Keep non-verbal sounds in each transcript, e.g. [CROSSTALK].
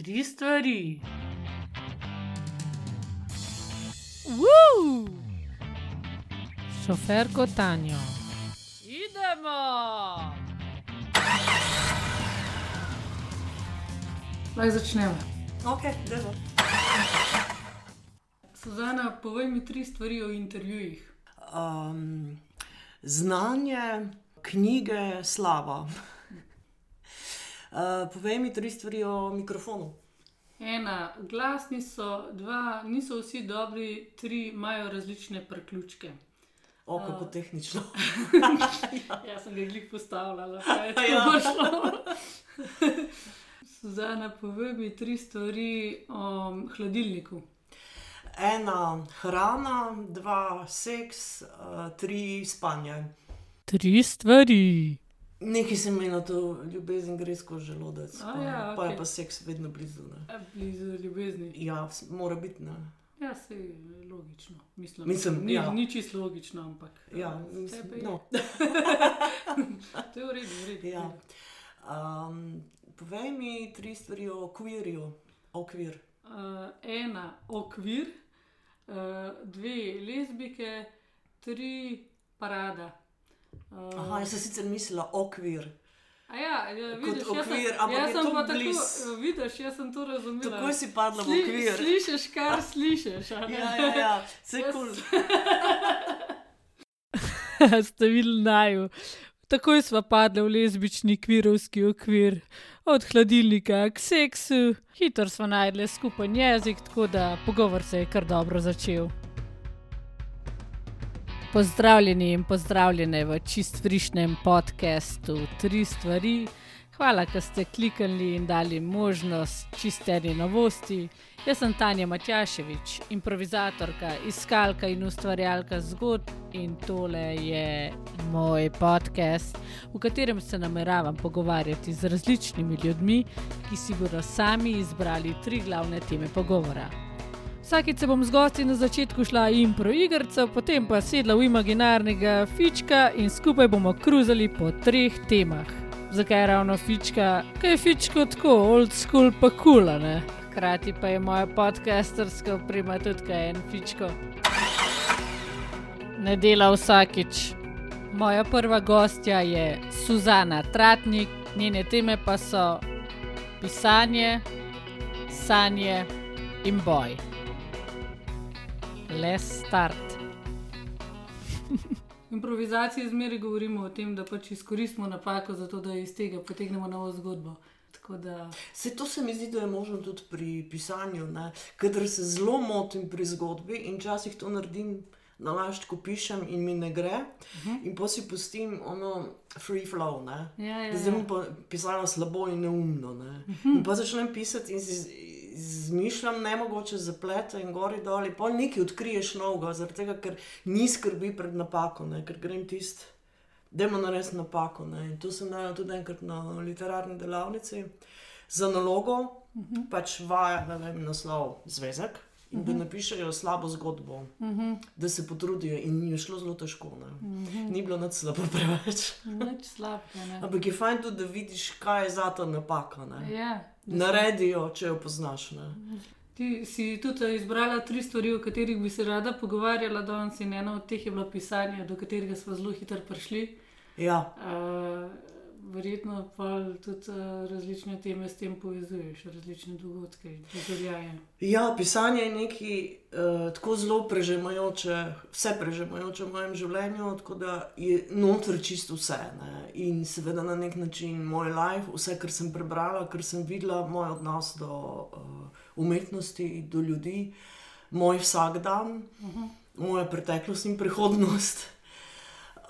Tri stvari. Woo! Šoferko Tanjo. Idemo! Lahko začnemo. Ok, demo. Suzana, povej mi tri stvari o intervjujih. Um, znanje, knjige, slava. Uh, povej mi tri stvari o mikrofonu. Ena, glasni so, dva, niso vsi dobri, tri imajo različne priključke. O, kako A. tehnično. [LAUGHS] Jaz sem ga glih postavljala, kaj je to Ja. šlo. [LAUGHS] Suzana, povej mi tri stvari o hladilniku. Ena hrana, dva seks, uh, tri spanje. Tri stvari. Nekaj se mi na to ljubezen gre skozi želodec, A pa, ja, pa je pa seks vedno blizu. Ne? A, Blizu ljubezni. Ja, mora biti. Ne? Ja, se je logično. Mislim, Mislim, ni, ja. ni čisto logično, ampak. Ja, za mislim, je. no. [LAUGHS] To je v redu, v redu. Ja. Um, povej mi tri stvari o kvírju. Okvir. Uh, ena okvir, uh, dve lezbike, tri parada. Uh, Aha, jaz sem sicer mislila okvir. a ja, ja, vidiš, sem, okvir, ampak jaz sem pa tako, bliz. eh, vidiš, jaz sem to razumela. Tako si padla v Sli- okvir. Slišiš, kar [LAUGHS] slišiš. Ja, ja, ja. vse kul. [LAUGHS] Ste videli naju. Takoj smo padli v lezbični kvirovski okvir, od hladilnika k seksu, hitro smo najdli skupen jezik, tako da pogovor se je kar dobro začel. Pozdravljeni in pozdravljene v čist frišnem podkastu Tri stvari. Hvala, da ste kliknili in dali možnost čisteni novosti. Jaz sem Tanja Matjaševič, improvizatorka, iskalka in ustvarjalka zgodb, in tole je moj podcast, v katerem se nameravam pogovarjati z različnimi ljudmi, ki si bodo sami izbrali tri glavne teme pogovora. Vsakič se bom z gosti na začetku šla impro igrico, potem pa sedla v imaginarnega fička in skupaj bomo kruzali po treh temah. Zakaj ravno fička? Kaj je fičko tako, old school pa kula, ne? Hkrati pa je moja podcasterska oprema tudi kaj en fičko. Ne dela vsakič. Moja prva gostja je Suzana Tratnik, njene teme pa so pisanje, sanje in boj. Les start. V improvizaciji zmeraj govorimo o tem, da pač izkoristimo napako, zato da iz tega potegnemo novo zgodbo. Tako da, Se to se mi zdi, da je možno tudi pri pisanju, ne? kadar se zelo motim pri zgodbi in včasih to naredim. Na laž, ko pišem in mi ne gre, uh -huh. in pa si pustim ono free flow. Ne? ja, ja, Da Zdaj ja. bom pa pisala slabo in neumno. Ne? Uh -huh. In pa začnem pisati in si izmišljam nemogoče zaplete in gori dol, in pol nekaj odkriješ novega, zaradi tega, ker ni skrbi pred napako, ne? ker grem tist, da ima narediti napako. Ne? In to sem naredila tudi enkrat na literarni delavnici za nalogo, uh -huh. pač vaja, ne vem, naslov zvezek. In da napišejo slabo zgodbo, uh -huh. da se potrudijo, in je šlo zelo težko. Uh -huh. Ni bilo nič slabo preveč. nič ne. Ampak je fajn tudi, da vidiš, kaj je za to napaka. Ne? Ja, da Naredijo, če jo poznaš. Ne? Ti si tudi izbrala tri stvari, o katerih bi se rada pogovarjala danes, in ena od teh je bilo pisanje, do katerega smo zelo hitro prišli. Ja, Uh, verjetno pa tudi uh, različne teme s tem povezuješ, različne dogodke, doživljaje. ja, pisanje je nekaj uh, tako zelo prežemajoče, vse prežemajoče v mojem življenju, tako da je noter čisto vse. Ne? In seveda na nek način moj life, vse, kar sem prebrala, kar sem videla, moj odnos do uh, umetnosti, do ljudi, moj vsakdan, uh -huh. moja preteklost in prihodnost.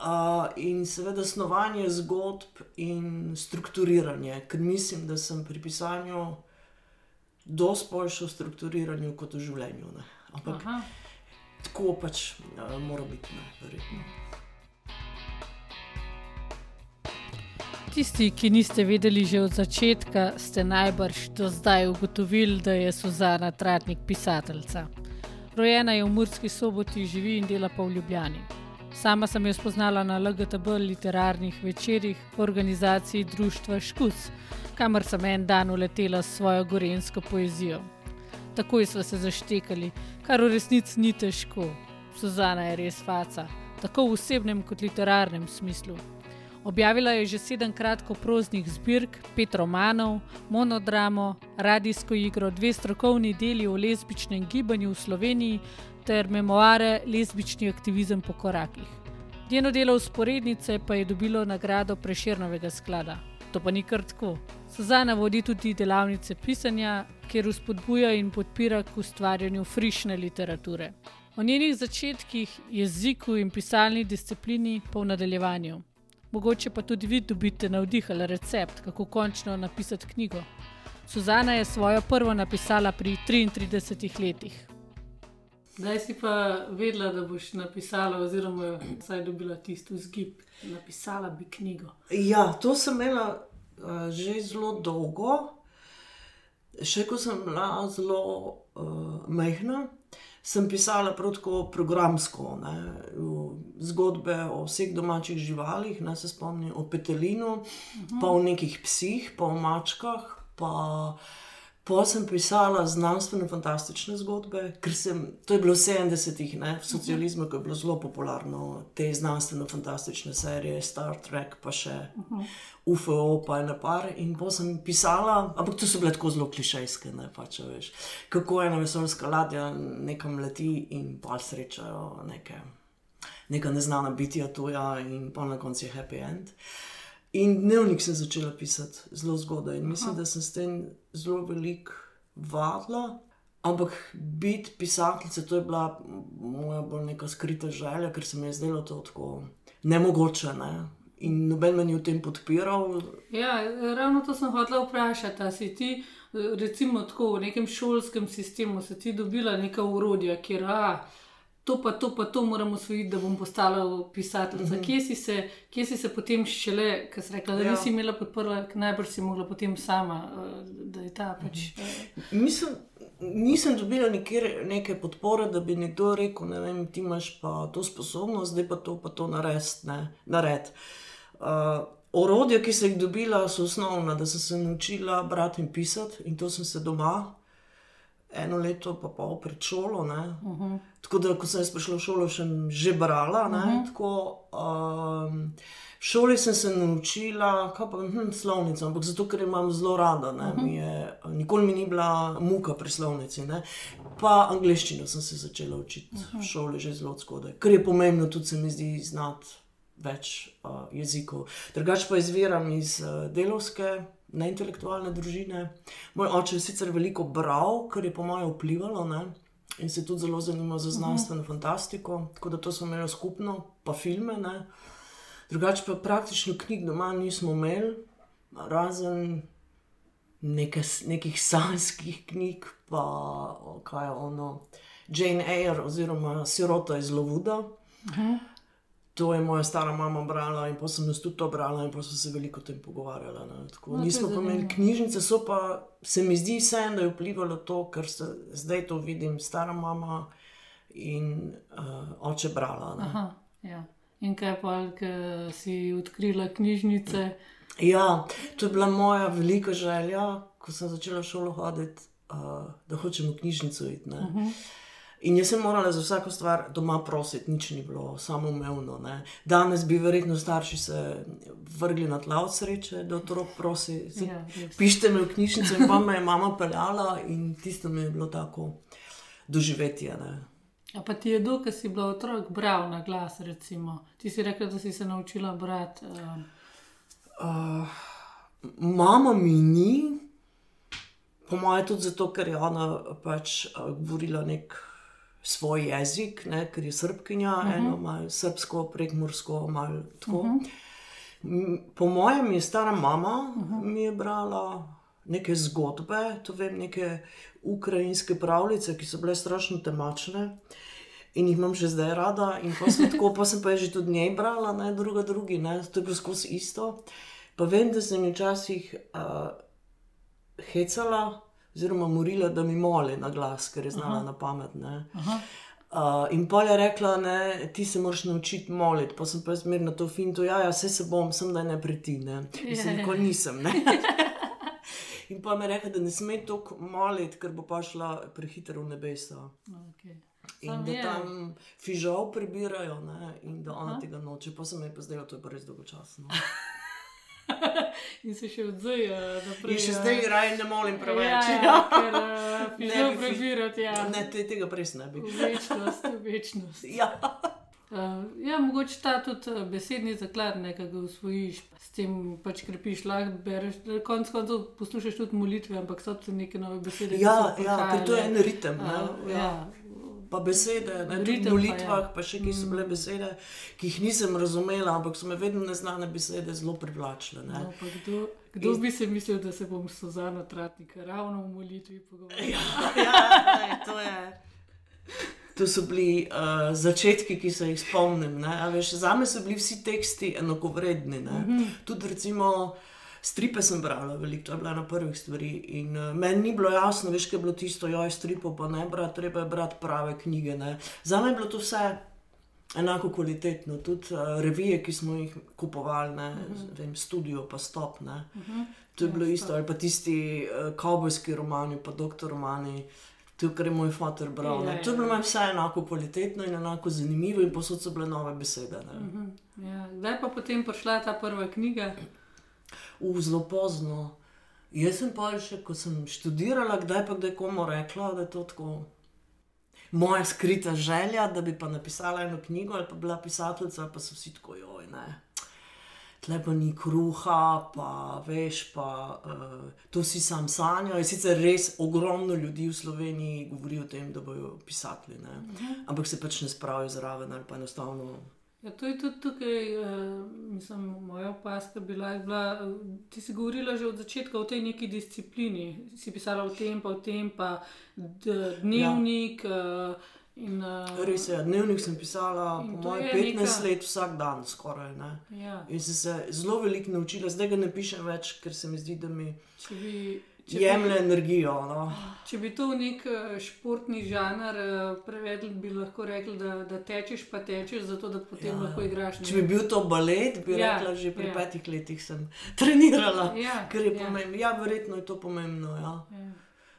Uh, in seveda snovanje zgodb in strukturiranje, ker mislim, da sem pri pisanju dosti boljša v strukturiranju kot v življenju. Ne. Ampak Aha. tako pač uh, mora biti, ne, verjetno. Tisti, ki niste vedeli že od začetka, ste najbrž do zdaj ugotovili, da je Suzana Tratnik pisateljica. Rojena je v Murski soboti, živi in dela pa v Ljubljani. Sama sem jo spoznala na LGTB literarnih večerjih v organizaciji Društva Škus, kamor sem en dan uletela s svojo gorensko poezijo. Takoj smo se zaštekali, kar v resnici ni težko. Suzana je res faca, tako v osebnem kot literarnem smislu. Objavila je že sedem kratkoproznih zbirk, pet romanov, monodramo, radijsko igro, dve strokovni deli o lezbičnem gibanju v Sloveniji ter memoare Lezbični aktivizem po korakih. Njeno delo usporednice pa je dobilo nagrado Preširnovega sklada. To pa ni kar tako. Suzana vodi tudi delavnice pisanja, kjer uspodbuja in podpira k ustvarjanju frišne literature. O njenih začetkih, jeziku in pisalni disciplini pa v nadaljevanju. Mogoče pa tudi vi dobite navdih ali recept, kako končno napisati knjigo. Suzana je svojo prvo napisala pri 33 letih. Zdaj si pa vedela, da boš napisala, oziroma vsaj dobila tisto zgib, napisala bi knjigo. Ja, to sem imela uh, že zelo dolgo. Še ko sem bila zelo uh, majhna, sem pisala protko programsko, ne, zgodbe o vseh domačih živalih, ne se spomnim o petelinu, uh -huh. pa o nekih psih, pa o mačkah. Pa Pa sem pisala znanstveno-fantastične zgodbe, ker sem, to je bilo v 70-ih, v socializmu, ko je bilo zelo popularno, te znanstveno-fantastične serije, Star Trek, pa še UFO, pa ena par. In pa sem pisala, ampak to so bile tako zelo klišejske, ne pa če veš, kako ena vesoljska ladja nekam leti in pa srečajo neke, neka neznana bitja tuja in pa na koncu je happy end. In dnevnik sem začela pisati zelo zgodaj in mislim, Aha. da sem s tem zelo veliko vadila. Ampak biti pisateljica, to je bila moja bolj neka skrita želja, ker se mi je zdelo to tako nemogoče. Ne? In noben me ni v tem podpiral. Ja, ravno to sem hotela vprašati. Si ti, recimo, tako, v nekem šolskem sistemu, si ti dobila neka urodja, kjer a, to pa to, pa to moramo usvojiti, da bom postala pisateljica. Mm -hmm. kje, si se, kje si se potem šele, ker si rekla, da ja. nisi imela podpora, najbrž si mogla potem sama, eh, da je ta pač. Mm -hmm. Mislim, nisem dobila nikjer neke podpore, da bi nekdo rekel, ne vem, ti imaš pa to sposobnost, zdaj pa to, pa to narediti. Nared. Uh, orodja, ki sem jih dobila, so osnovna, da sem se naučila brati in pisati, in to sem se doma eno leto, pa pol pred šolo. Uh -huh. Tako da, ko sem prišla v šolo, sem že brala. Uh -huh. Tako, um, v šoli sem se naučila, kaj pa hm, slovnico, ampak zato, ker imam zelo rada. Uh -huh. mi je, nikoli mi ni bila muka pri slovnici. Ne? Pa angliščino sem se začela učiti uh -huh. v šoli že zelo zgodaj, kar je pomembno, tudi se mi zdi znati več uh, jezikov. Drugač pa izviram iz uh, delovske neintelektualne družine. Moj oče je sicer veliko bral, kar je po mojem vplivalo ne? in se tudi zelo zanimal za znanstveno uh -huh. fantastiko, tako da to smo imeli skupno, pa filme. Ne? Drugače pa praktično knjig doma nismo imeli, razen neke, nekih sanskih knjig, pa kaj je ono, Jane Eyre oziroma Sirota iz Lovuda. Uh -huh to je moja stara mama brala in pa sem jaz tudi to brala in pa smo se veliko o tem pogovarjali. No, nismo pa imeli knjižnice, so pa se mi zdi vseeno, da je vplivalo to, ker se zdaj to vidim, stara mama in uh, oče brala. Aha, ja. In kaj pa, ki si odkrila knjižnice? Ja, to je bila moja velika želja, ko sem začela šolo hoditi, uh, da hočem v knjižnico iti. Uh -huh. In jaz sem morala za vsako stvar doma prositi, nič ni bilo samoumevno. Ne. Danes bi verjetno starši se vrgli na tla od sreče, da otrok prosi. Ja, pišite me v knjižnici, in pa me je mama peljala in tisto mi je bilo tako doživetje. Ne. A pa ti je do, ker si bila otrok, bral na glas, recimo. Ti si rekla, da si se naučila brati. Uh... Uh, mama mi ni, po mojem, tudi zato, ker je ona pač uh, govorila nek svoj jezik, ne, ker je srpkinja, uh mhm. -huh. eno malo srpsko, prekmorsko, malo tako. Uh mhm. -huh. Po mojem je stara mama uh mhm. -huh. mi je brala neke zgodbe, to vem, neke ukrajinske pravljice, ki so bile strašno temačne. In jih imam še zdaj rada, in pa sem [LAUGHS] tako, pa sem pa že tudi njej brala, ne druga, drugi, ne, to je bilo skozi isto. Pa vem, da sem včasih uh, hecala, oziroma morila, da mi moli na glas, ker je znala Aha. na pamet. Uh, in pa je rekla, da ti se moraš naučiti moliti. Pa sem pa zmerno to finto, ja, ja, vse se bom, sem da ne pretine. Mislim, ja, nikoli nisem. [LAUGHS] In pa mi je rekel, da ne sme tako moliti, ker bo pa šla prehitro v nebesa. Okay. In Sam da je. tam fižol prebirajo, ne? in da ona Aha. tega noče. Pa se mi je pa zdelo, da je to pa res dolgočasno. [LAUGHS] [LAUGHS] In se še odzaj naprej. In še ja. zdaj raje ne molim preveč. Ja, ja, ker uh, [LAUGHS] Ne bi prebirati, ja. Ne, te, tega res ne bi. V večnost, v [LAUGHS] večnost. Ja. Uh, ja, mogoče ta tudi besedni zaklad nekaj usvojiš, s tem pač krepiš, lahko bereš, konc koncev poslušaš tudi molitve, ampak so tu neke nove besede. ki Ja, ja, ker to je en ritem. Ne? Uh, Ja. ja. Pa besede, ne, tudi v pa, molitvah, ja. pa še ki so bile besede, ki jih nisem razumela, ampak so me vedno neznane besede zelo privlačile. ne. No, pa kdo, kdo bi se mislil, da se bom s Suzano Tratnika ravno v molitvi pogovarjal? Ja, [LAUGHS] ja, to je. To so bili uh, začetki, ki se jih spomnim. ne, a Veš, za me so bili vsi teksti enakovredni. Mm -hmm. Tudi, recimo, stripe sem brala, veliko, to je bila na prvih stvari. In uh, meni ni bilo jasno, veš, kaj je bilo tisto, joj, stripo pa ne brati, treba je brati prave knjige. Ne. Za me je bilo to vse enako kvalitetno, tudi uh, revije, ki smo jih kupovali, ne, mm -hmm. vem, studio pa stop. Ne. Mm -hmm. To je Ja, bilo Stop. isto, ali pa tisti uh, kavbojski romani, pa doktor romani. To, kar je moj oče bral. Ja, ne. ja, To je bilo ja. meni vse enako kvalitetno in enako zanimivo, in posod so bile nove besede. ne. Mhm, Ja, kdaj pa potem prišla ta prva knjiga? V zelo pozno. Jaz sem pa še, ko sem študirala, kdaj pa kdaj komu rekla, da je to tako. Moja skrita želja, da bi pa napisala eno knjigo ali pa bila pisateljica, pa so vsi tako joj. Ne. Tle pa ni kruha, pa veš, pa uh, to si sam sanjajo. Sicer res ogromno ljudi v Sloveniji govori o tem, da bodo pisatelji, ne. ampak se pač ne spravijo zraven ali pa enostavno. Ja, to je tudi tukaj, uh, mislim, moja opaska bila, bila. eh, Ti si govorila že od začetka o tej neki disciplini. Si pisala o tem, pa o tem, pa dnevnik. Ja. Uh, in, uh, Res je, dnevnik sem pisala, po mojem, je 15 neka- let vsak dan, skoraj. Ne. ja, In sem se zelo veliko naučila, zdaj ga ne pišem več, ker se mi zdi, da mi če, bi, jemlje bi, energijo. No. če bi to v nek eh, športni žanr uh, prevedli, bi lahko rekli, da, da tečeš, pa tečeš, zato da potem Ja. lahko igraš. ne Če bi bil to balet, bi Ja, rekla, že pri ja. petih letih sem [LAUGHS] trenirala. Ja, Ker je ja. pomembno, ja, verjetno je to pomembno. Ja. Ja.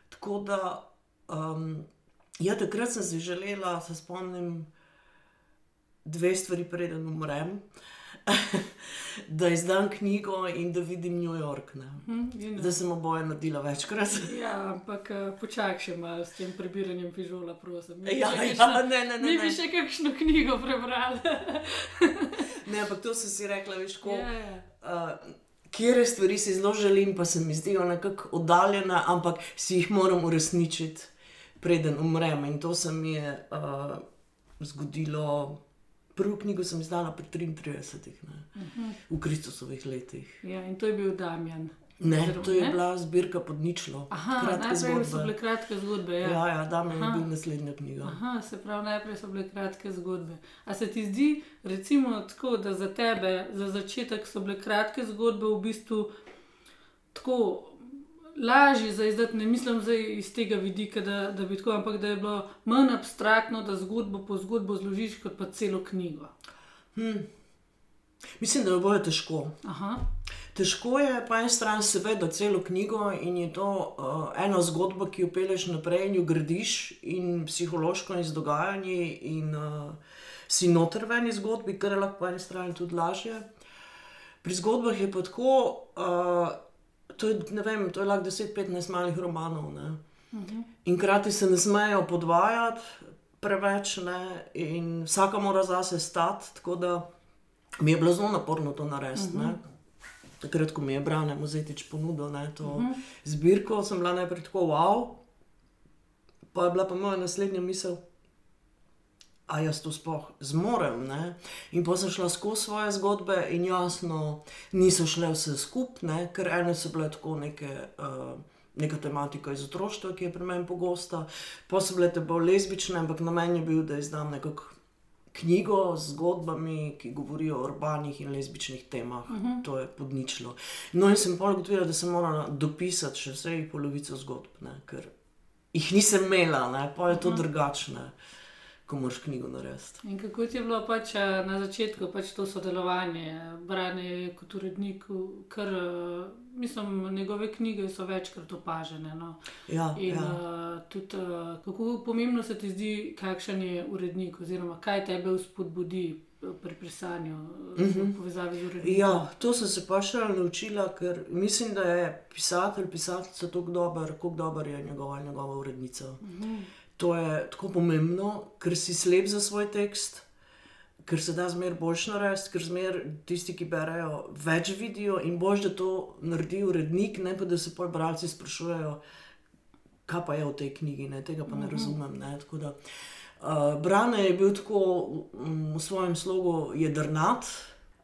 Tako da, um, ja, takrat sem si želela, se spomnim, dve stvari, preden umrem. [LAUGHS] da izdam knjigo in da vidim New York. Ne. In, Zdaj sem oboje naredila večkrat. [LAUGHS] Ja, ampak uh, počakaj še malo s tem prebiranjem fižola, prosim. Mi Ja, ja, kakšno- ne, ne, ne. Mi ne. bi še kakšno knjigo prebrali. Ne, ampak to sem si rekla, veš, ko. ja, ja. Uh, Kjer stvari si zelo želim, pa se mi zdijo nekako oddaljene, ampak si jih moram uresničiti, preden umrem. In to se mi je uh, zgodilo. Prvo knjigo sem izdala pri 33, ne, uh -huh. v Kristusovih letih. ja, in to je bil Damjan. Ne, Oziroma, to je ne? bila zbirka pod ničlo. Aha, kratke najprej so zgodbe. bile kratke zgodbe. Ja. Ja, ja, da mi je bil naslednja knjiga. Aha, se pravi, najprej so bile kratke zgodbe. A se ti zdi, recimo, tako, da za tebe, za začetek so bile kratke zgodbe v bistvu tako lažje za izdati, ne mislim zdaj iz tega vidika, da, da bi tako, ampak da je bilo manj abstraktno, da zgodbo po zgodbo zložiš kot pa celo knjigo. Mislim, da je oboje težko. Aha, Težko je po eni strani seveda celo knjigo in je to uh, ena zgodba, ki jo peleš naprej in jo gradiš, in psihološko in z dogajanji, in uh, si noter v eni zgodbi, kar je lahko po eni strani tudi lažje. Pri zgodbah je pa tako, uh, to je, ne vem, to je lahko 10-15 malih romanov. Ne? In krati se ne smejo podvajati preveč, ne? in vsaka mora zase stati, tako da mi je bilo zelo naporno to narediti. Uh -huh. Takrat, ko mi je Brane Mozetič ponudil ne, to uh -huh. zbirko, sem bila najprej tako wow, pa je bila pa moja naslednja misel. A jaz to sploh zmorem. Ne? In pa sem šla skozi svoje zgodbe, in jasno, niso šle vse skupaj, ker ene so bile tako neke, uh, neka tematika iz otroštva, ki je pri meni pogosta, pa so bile te bolj lezbične, ampak namen je bil, da izdam nekako knjigo z zgodbami, ki govorijo o urbanih in lezbičnih temah. Uh -huh. To je podničilo. No, in sem pa ugotovila, da sem morala dopisati še vsej polovico zgodb, ne? ker jih nisem imela, ne? pa je to uh -huh. drugačne. Ko moraš knjigo narediti. In kako ti je bilo pač na začetku pač to sodelovanje, branje kot urednik, ker mislim, njegove knjige so večkrat opažene. No? Ja, In ja. uh, tudi, uh, kako pomembno se ti zdi, kakšen je urednik, oziroma kaj tebe vzpodbudi pri pisanju uh -huh. v povezavi z urednikom. Ja, to sem se pa še naučila, ker mislim, da je pisatelj, pisateljica tako dober, kot dober je njegova, njegova urednica. Uh -huh. To je tako pomembno, ker si slep za svoj tekst, ker se da zmeraj boljš narediti, ker zmeraj tisti, ki berejo, več vidijo in boš, da to naredi urednik, ne pa da se pol bralci sprašujejo, kaj pa je v tej knjigi, ne? tega pa ne razumem. Ne? Tako Da, uh, Brane je bil tako mm, v svojem slogu jedrnat.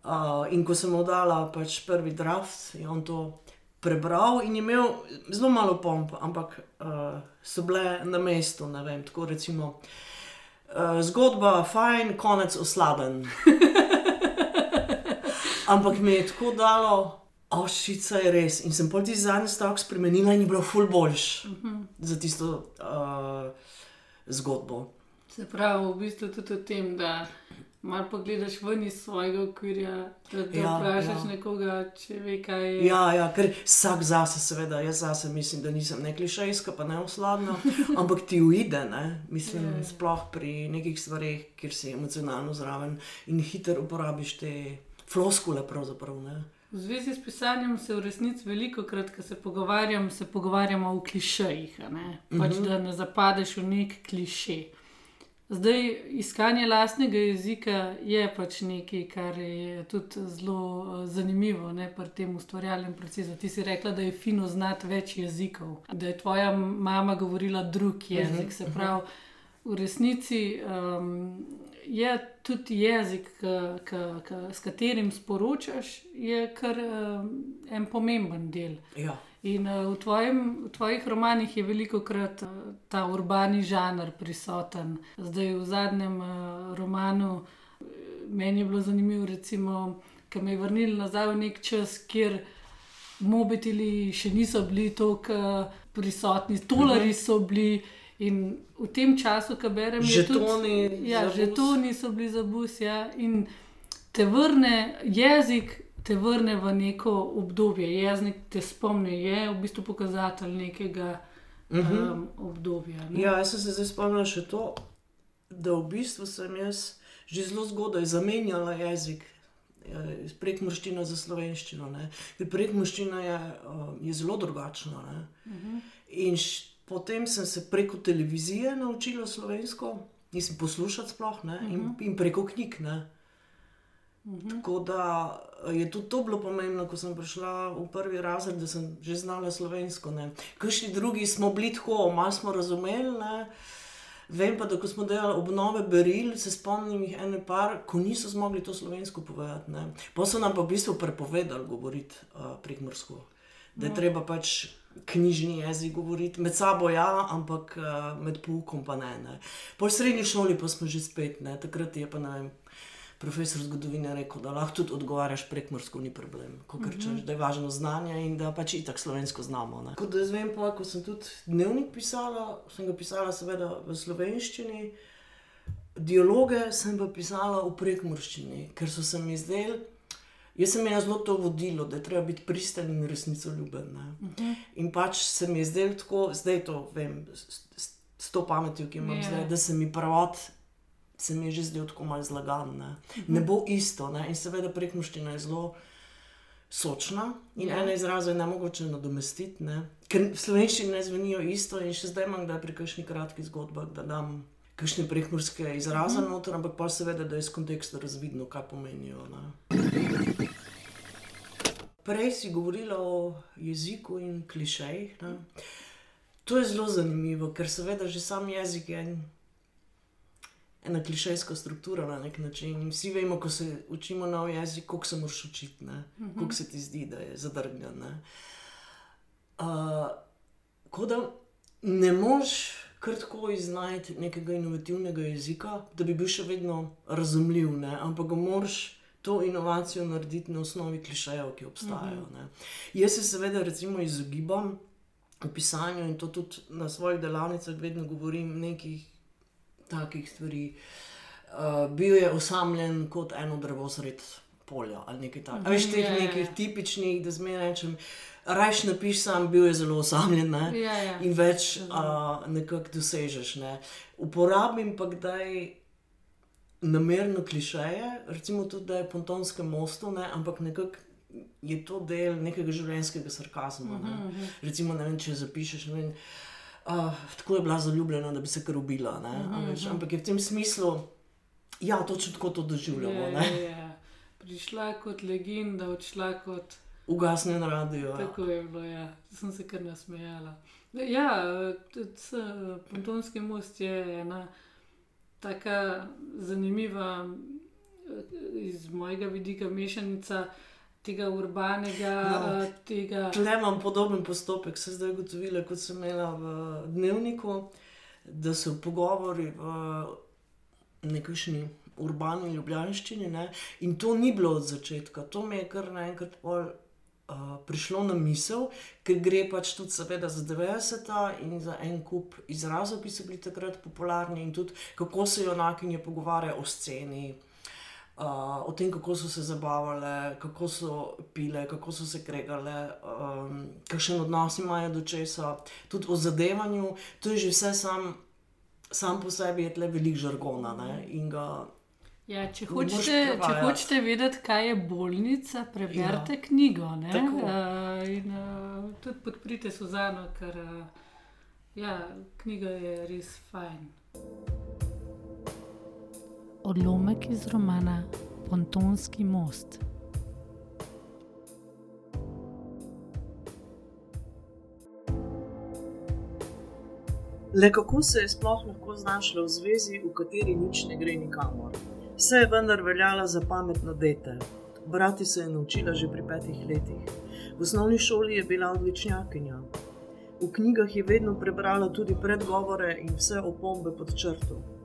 Uh, in ko sem mu dala pač prvi draft, je on to prebral in imel zelo malo pomp, ampak uh, so bile na mestu. ne Vem, tako recimo, uh, zgodba fajn, konec oslaben. [LAUGHS] ampak mi je tako dalo, ošica je res. In sem pol ti zadnji stavek spremenila in je bilo ful boljš uh -huh. za tisto uh, zgodbo. Se pravi, v bistvu tudi o tem, da malo pogledaš ven iz svojega okvirja, da, da Ja, vprašaš ja. nekoga, če ve, kaj je. Ja, ja, ker vsak zase, seveda, jaz zase mislim, da nisem ne klišejska, pa ne osladna, [LAUGHS] ampak ti uide, ne? mislim, Ja, ja. sploh pri nekih stvareh, kjer si emocionalno zraven in hitro uporabiš te floskule. V zvezi s pisanjem se v resnici veliko krat, ko se pogovarjam, se pogovarjamo o klišejih, pač, Mhm. da ne zapadeš v nek kliše. Zdaj, iskanje lastnega jezika je pač nekaj, kar je tudi zelo eh, zanimivo ne, pri tem ustvarjalnem procesu. Ti si rekla, da je fino znati več jezikov, da je tvoja mama govorila drug jezik. Se pravi, v resnici um, je tudi jezik, k, k, k, s katerim sporočaš, je kar um, en pomemben del. Ja. In uh, v, tvojem, v tvojih romanih je veliko krat uh, ta urbani žanr prisoten. Zdaj v zadnjem uh, romanu eh, meni je bilo zanimivo, recimo, ki me je vrnil nazaj v nek čas, kjer mobiteli še niso bili tako prisotni, tolari so bili. In v tem času, ko berem, je Žetoni tudi, ja, za bus. žetoni so bili za bus. Ja, in te vrne jezik, te vrne v neko obdobje. Jezik te spomni, je v bistvu pokazatelj nekega um, obdobja. Ne? ja, jaz sem se zdaj spomnila še to, da v bistvu sem jaz že zelo zgodaj zamenjala jezik. eh, iz Prekmorščina za slovenščino. Ne. Ker prekmorščina je, uh, je zelo drugačna. Ne. In š, potem sem se preko televizije naučila slovensko, nisem poslušala sploh ne, in, in preko knjig. Ne. Tako da eh, je tudi to bilo pomembno, ko sem prišla v prvi razred, da sem že znala slovensko. Kršni drugi smo bili tako, malo smo razumeli. Ne. Vem pa, da ko smo delali obnove beril, se spomnim jih ene par, ko niso zmogli to slovensko povedati. ne. Pa so nam pa v bistvu prepovedali govoriti uh, prekmorsko. Da je treba pač knjižni jezik govoriti, med sabo ja, ampak uh, med poukom pa ne. ne. Po srednji šoli pa smo že spet, ne. takrat je pa ne vem. Profesor zgodovine je rekel, da lahko tudi odgovarjaš prek-morsko, ni problem. Ko rečeš, da je važno znanje in da pač itak slovensko znamo. ne. Kot da jaz vem, pa, ko sem tudi dnevnik pisala, sem ga pisala seveda v slovenščini, dialoge sem pa pisala v prekmorščini, ker so se mi zdeli. Jaz sem imela zelo to vodilo, da je treba biti pristen in resnicoljuben. ne. Uh -huh. In pač se mi je zdelo tako, zdaj to vem, s, s, s to pametjo, ki imam Ja. yeah. zdaj, da se mi pravot, se mi je že zdel tako malo zlagan. Ne, -huh. ne bo isto. Ne? In seveda prekmoščina je zelo sočna in Ja. ene izraze je ne mogoče nadomestiti, ne? ker v slovenščini ne zvenijo isto. In še zdaj imam, da pri kakšni kratki zgodbi, da dam. Kakšne prekmorske izraze mm noter, ampak pa seveda, da je iz konteksta razvidno, kaj pomenijo. Ne. Prej si govorila o jeziku in klišejih. To je zelo zanimivo, ker seveda že sam jezik je en, ena klišejska struktura na nek način. In vsi vemo, ko se učimo nov jezik, koliko se moraš učiti, mm -hmm. koliko se ti zdi, da je zadrgnjen. Uh, Ko da ne moš kar tako iznajti nekega inovativnega jezika, da bi bil še vedno razumljiv, ne? ampak ga moraš to inovacijo narediti na osnovi klišejev, ki obstajajo. Ne? Jaz se seveda recimo izogibam v pisanju in to tudi na svojih delavnicah vedno govorim nekih takih stvari. Uh, bil je osamljen kot eno drevo sred polja ali nekaj takega. Veš, teh Ja, ja, nekih ja. tipičnih, da zmeraj rečem. Rajš napiš sam, bil je zelo osamljen ne? Ja, ja. in več uh, nekako dosežeš. Ne? Uporabim pa kdaj namerno klišeje, recimo tudi, da je pontonske mostu, ne? ampak nekako je to del nekega življenjskega sarkazma. Ne? Mhm, Recimo, ne vem, če zapišeš. Ne vem, Uh, tako je bila zaljubljena, da bi se kar ubila. Uh Mhm, -huh, veš, ampak je v tem smislu, ja, točno tako to doživljamo. Ja, ne. ja, ja. Prišla kot legenda, odšla kot. Ugasne na radio. Ja. Tako je bilo, ja. sem se kar nasmejala. Ja, tudi Pontonski most je ena tako zanimiva, eh, iz mojega vidika, mešanica tega urbanega, No. no. tega. Tle imam podoben postopek, se zdaj ugotovila, kot sem imela v dnevniku, da so pogovori v nekakšni urbani ljubljanščini. Ne? In to ni bilo od začetka, to mi je kar naenkrat pol. Uh, prišlo na misel, ker gre pač tudi, seveda, za 90-ta in za en kup izrazov, ki so bili takrat popularni, in tudi kako se junakinje pogovarjajo o sceni, uh, o tem, kako so se zabavale, kako so pile, kako so se kregale, um, kakšen odnos imajo do česa, tudi o zadevanju. To je že vse sam, sam po sebi, je tle velik žargona. Ne? In ga Ja, če, hočete, če hočete vedeti, kaj je bolnica, preberite ja. knjigo. Uh, in uh, tudi podprite Suzano, ker uh, ja, knjiga je res fajn. Odlomek iz romana Pontonski most. Le kako se je sploh lahko znašla v zvezi, v kateri nič ne gre nikamor? Vse je vendar veljala za pametno dete. Brati se je naučila že pri petih letih. V osnovni šoli je bila odličnjakinja. V knjigah je vedno prebrala tudi predgovore in vse opombe pod črto.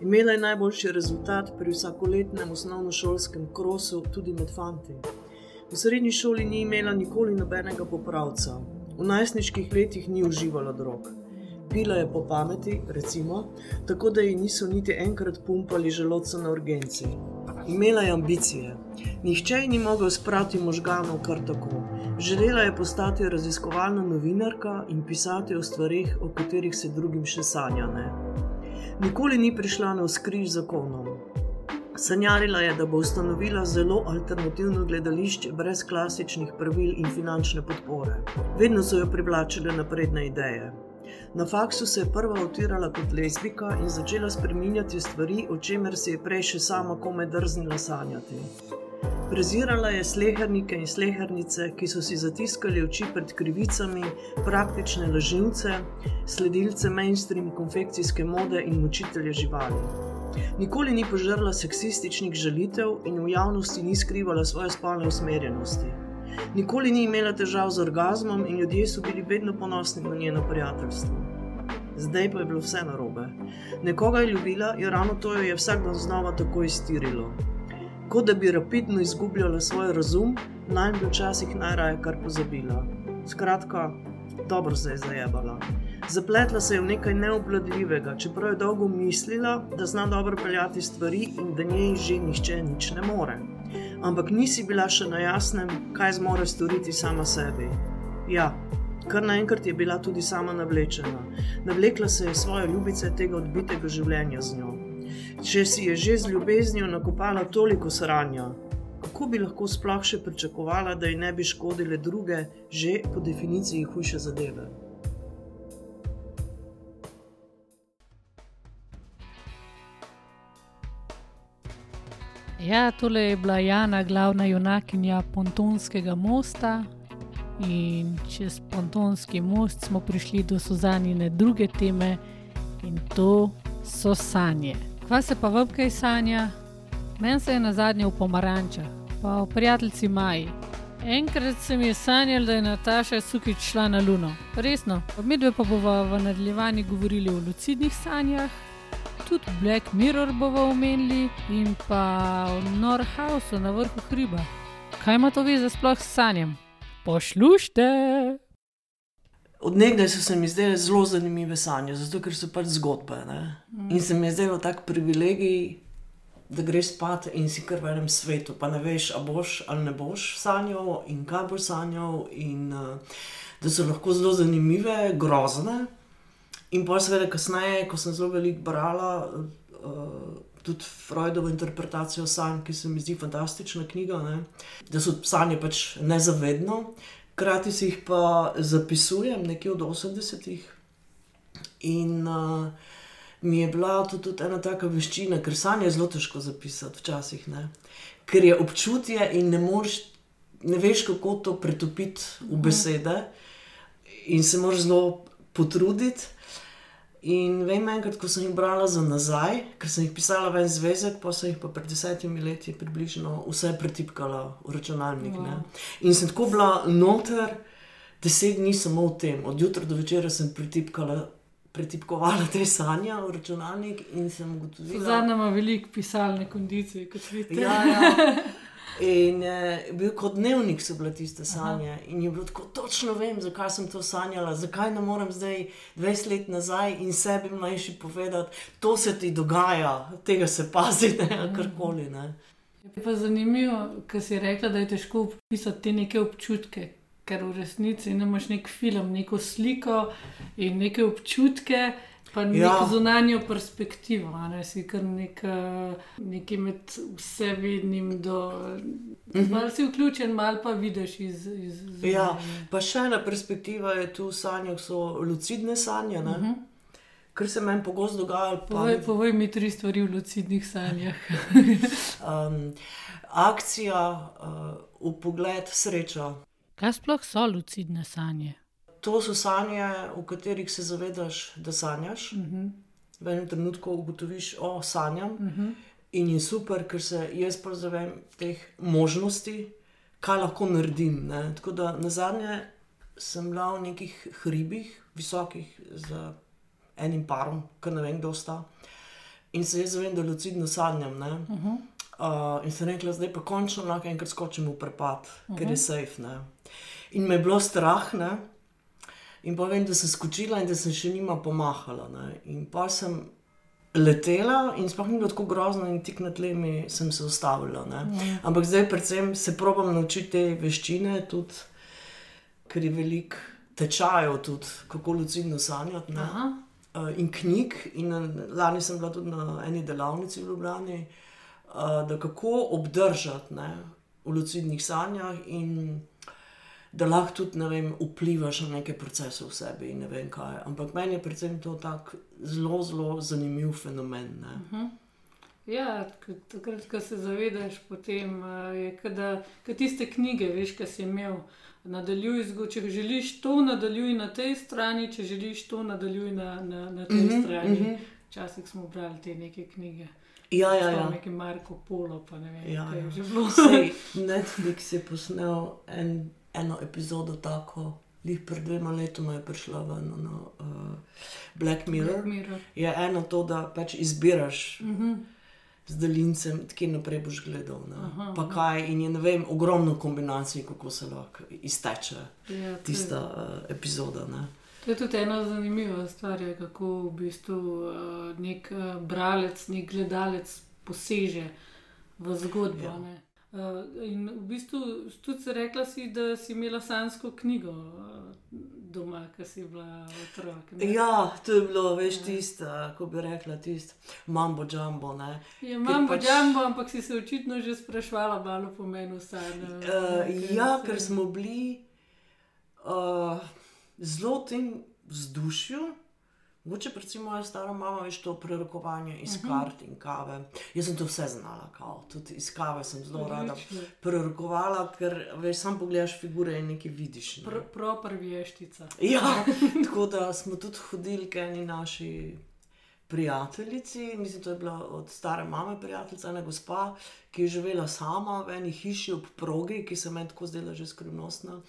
Imela je najboljši rezultat pri vsakoletnem osnovnošolskem krosu, tudi med fanti. V srednji šoli ni imela nikoli nobenega popravca, v najstniških letih ni uživala drog. Pila je po pameti, recimo, tako da ji niso niti enkrat pumpali želodca na urgenci. Imela je ambicije. Nihče ji ni mogel sprati možganov kar tako. Želela je postati raziskovalna novinarka in pisati o stvarih, o katerih se drugim še sanja. Ne. Nikoli ni prišla na vzkriž zakonom. Sanjarila je, da bo ustanovila zelo alternativno gledališče brez klasičnih pravil in finančne podpore. Vedno so jo privlačile napredne ideje. Na faksu se je prva utirala kot lezbika in začela spreminjati stvari, o čemer se je prej še sama komaj drznila sanjati. Prezirala je slehernike in slehernice, ki so si zatiskali oči pred krivicami, praktične lažnivce, sledilce mainstream konfekcijske mode in mučitelje živali. Nikoli ni požrla seksističnih žalitev in v javnosti ni skrivala svoje spolne usmerjenosti. Nikoli ni imela težav z orgazmom in ljudje so bili vedno ponosni na njeno prijateljstvo. Zdaj pa je bilo vse narobe. Nekoga je ljubila in ravno to jo je vsak dan znova tako iztirilo. Kot da bi rapidno izgubljala svoj razum, naj bi včasih najraje kar pozabila. Skratka, dobro se je zajebala. Zapletla se je v nekaj neobvladljivega, čeprav je dolgo mislila, da zna dobro peljati stvari in da njej že nihče nič ne more. Ampak nisi bila še na jasnem, kaj zmore storiti sama sebi. Ja, kar naenkrat je bila tudi sama navlečena. Navlekla se je svoje ljubice tega odbitega življenja z njo. Če si je že z ljubeznijo nakopala toliko sranja, kako bi lahko sploh še pričakovala, da ji ne bi škodile druge, že po definiciji hujše zadeve? Ja, tole je bila Jana, glavna junakinja Pontonskega mosta. In čez Pontonski most smo prišli do Suzanine druge teme in to so sanje. Kva se pa vam kaj sanja? Meni se je na zadnje v pomarančah, pa v prijateljici Maji. Enkrat se mi je sanjalo, da je Nataša Sukič šla na Luno. Resno, medve pa bova v nadaljevanju govorili o lucidnih sanjah, tudi Black Mirror bomo omenili in pa o Norhausu na vrhu hriba. Kaj ima to veze sploh s sanjem? Pošlušte! Odnegdaj so se mi zdele zelo zanimive sanje, zato ker so pač zgodbe. Mm. In se mi je zdelo tako privilegij, da greš spat in si kar v enem svetu, pa ne veš, a boš ali ne boš sanjal in kaj boš sanjal. In uh, da so lahko zelo zanimive, grozne. In pa seveda kasneje, ko sem zelo veliko brala. Uh, Tudi Freudovo interpretacijo sanj, ki se mi zdi fantastična knjiga, ne? da so sanje pač nezavedno, hkrati si jih pa zapisujem nekje od 80-ih. In uh, mi je bila to tudi ena taka veščina, ker sanje je zelo težko zapisati, včasih, ne? ker je občutje in ne, mož, ne veš, kako to pretopiti v mhm. besede, in se moraš zelo potruditi. In vem, enkrat, ko sem jih brala za nazaj, ker sem jih pisala v en zvezek, pa sem jih pa pred desetimi leti približno vse pretipkala v računalnik. Wow. In sem tako bila noter, deset dni samo v tem, od jutra do večera sem pretipkala. Pretipkovala te sanje v računalnik in sem ugotovila, da ima veliko pisalne kondicije, kot vidite. Ja, ja. In je bil kot dnevnik, so bile tiste sanje. Aha. In je bilo tako, točno vem, zakaj sem to sanjala, zakaj ne morem zdaj 20 let nazaj in sebi mlajši povedati, to se ti dogaja, tega se pazi, ne mhm. karkoli. Ne. Je pa zanimivo, ker si rekla, da je težko opisati te neke občutke, ker v resnici imaš nek film, neko sliko in neke občutke. Pa neko ja. zunanjo perspektivo, ne si kar nek, nekaj med vsevednim. Do... Mm -hmm. Mal si vključen, mal pa vidiš iz. iz ja, pa še ena perspektiva je tu v sanjah, so lucidne sanje. Mm -hmm. Kar se meni pogosto dogaja. Povej, povej mi tri stvari v lucidnih sanjah. [LAUGHS] um, akcija, uh, v pogled, sreča. Kaj sploh so lucidne sanje? To so sanje, v katerih se zavedaš, da sanjaš. Uh mhm. -huh. V enem trenutku ugotoviš, da oh, sanjam. Uh mhm. -huh. In je super, ker se jaz zavem teh možnosti, kaj lahko naredim. Ne? Tako da na zadnje sem bila v nekih hribih, visokih, z enim parom, ki ne vem, kdo sta. In se jaz zavem, da lucidno sanjam. Uh -huh. uh, in sem rekla, zdaj pa končno lahko enkrat skočim v prepad, uh -huh. ker je mhm. safe. Ne? In me je bilo strah. Ne? In pa vem, da sem skočila in da sem še njima pomahala. Ne. In pa sem letela in sploh ni bilo tako grozno, in tik nad tlemi sem se ustavila. Mm. Ampak zdaj, predvsem, se probujem naučiti te veščine, tudi, ker je veliko tečajev, tudi kako lucidno sanjati. Uh, in knjig, in lani sem bila tudi na eni delavnici v Ljubljani, uh, da kako obdržati ne, v lucidnih sanjah. In, da lahko tudi vem, vplivaš na neke procese v sebi. Ampak meni je predvsem to tako zelo, zelo zanimiv fenomen. Uh mhm. -huh. Ja, takrat, ko se zavedaš, potem uh, je kot tiste knjige, veš, kaj si imel. Nadaljuj, če želiš to, nadaljuj na tej strani, če želiš to, nadaljuj na, na, na tej mm -hmm, strani. Mm -hmm. Včasih smo brali te neke knjige. Ja, ja, ja. Neki Marko Polo, pa ne vem, ja, kaj je ja. že bilo. [LAUGHS] Netflix je posnel en eno epizodo tako. Lih pred dvema letoma je prišla ven na no, uh, Black Mirror. Black Mirror. Je eno to, da pač izbiraš uh mhm. -huh. z delincem, kje naprej boš gledal. Aha, pa kaj, in je ne vem, ogromno kombinacij, kako se lahko izteče ja, tista uh, epizoda. Ne. To je tudi ena zanimiva stvar, kako v bistvu uh, nek uh, bralec, nek gledalec poseže v zgodbo. Ja. Uh, in v bistvu tudi rekla, si, da si imela sansko knjigo uh, doma, ki si bila otrok. Ne? Ja, to je bilo, veš, ja. tisto, kako bi rekla, tisto, mambo jumbo. Ja, mambo pač... jumbo, ampak si se očitno že sprašvala malo po meni sanje. Uh, ja, se... ker smo bili uh, zelo tem vzdušju. Mogoče predvsem moja stara mama veš to prerokovanje iz uh mhm. -huh. kart in kave. Jaz sem to vse znala, kao. tudi iz kave sem zelo rada prerokovala, ker veš, sam pogledaš figure in nekaj vidiš. Ne? Pr Propr vještica. Ja, [LAUGHS] tako da smo tudi hodili, kaj ni naši prijateljici, mislim, to je bila od stare mame prijateljica, ena gospa, ki je živela sama v eni hiši ob progi, ki se meni tako zdela že skrivnostna.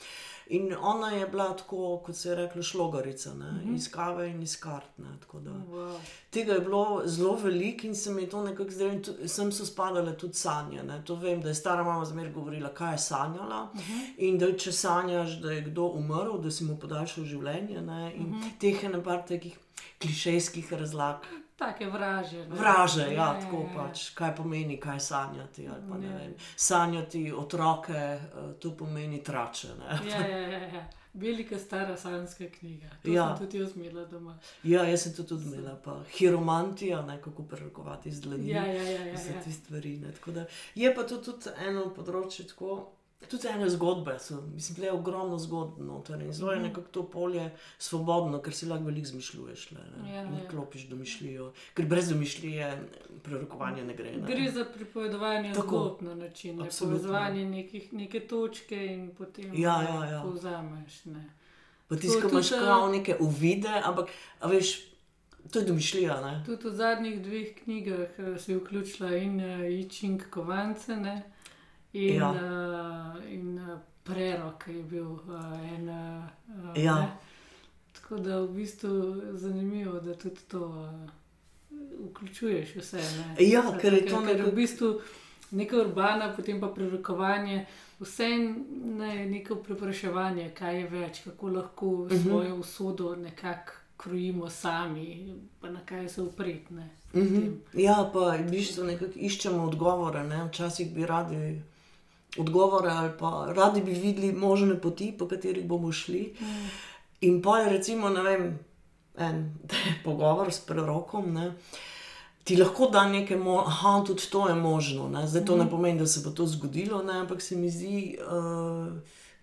In ona je bila tako, kot se je rekla, šlogarica, ne? iz kave in iz kart. Ne? Tako da Wow. Tega je bilo zelo veliko in se mi je to nekako zdelo, in sem so spadale tudi sanje. Ne. To vem, da je stara mama zmeraj govorila, kaj je sanjala. Uh -huh. In da če sanjaš, da je kdo umrl, da si mu podaljšal življenje. Ne. In uh -huh. teh je nekaj takih klišejskih razlag. Take vraže. ne. Vraže, ja, tako ja, ja. pač, kaj pomeni, kaj sanjati. Pa, ne Ja. vem, sanjati otroke, eh, to pomeni trače. Ne. Ja, ja, ja, ja. Velika stara sanska knjiga. To Ja. sem tudi jaz imela doma. Ja, jaz sem to tudi imela, pa hiromantija, ne kako prerokovati z dlanmi. Ja, ja, ja. ja, Vse ja. te stvari. Ne, da je pa to tudi eno področje, tako, tudi ene zgodbe. So, mislim, da je ogromno zgodb noter in zelo je Mhm. nekako to polje svobodno, ker si lahko veliko zmišljuješ. Le, ne, Ja, ne ja. klopiš domišljijo, ker brez domišljije prerokovanje ne gre. Ne. Gre za pripovedovanje Tako. zgodb na način, ne povezovanje nekih, neke točke in potem Ja, ja, ja. povzameš. Ne. Pa ti To skoro imaš eh, kao neke uvide, ampak veš, to je domišljija. Ne? Tudi v zadnjih dveh knjigah eh, si vključila in uh, Ičing Kovance ne, in, Ja. uh, in uh, Prerok je bil uh, en. Uh, Ja. ne. Tako da v bistvu je zanimivo, da tudi to uh, vključuješ vse. Ne. Ja, Vse ker je to je nekako- v bistvu neka urbana, potem pa prerokovanje. Vse je neko prepraševanje, kaj je več, kako lahko uh Mhm. -huh. svojo usodo nekako krojimo sami, pa na kaj se upretne. Mhm. Ja, pa v bistvu nekako iščemo odgovore. Ne? Včasih bi radi odgovore, ali pa radi bi videli možne poti, po katerih bomo šli. Mm. In pa je recimo, ne vem, en [LAUGHS] pogovor s prerokom. Ne? Ti lahko da nekaj, aha, tudi to je možno. Ne? Zdaj to ne pomeni, da se bo to zgodilo, ne? ampak se mi zdi, uh,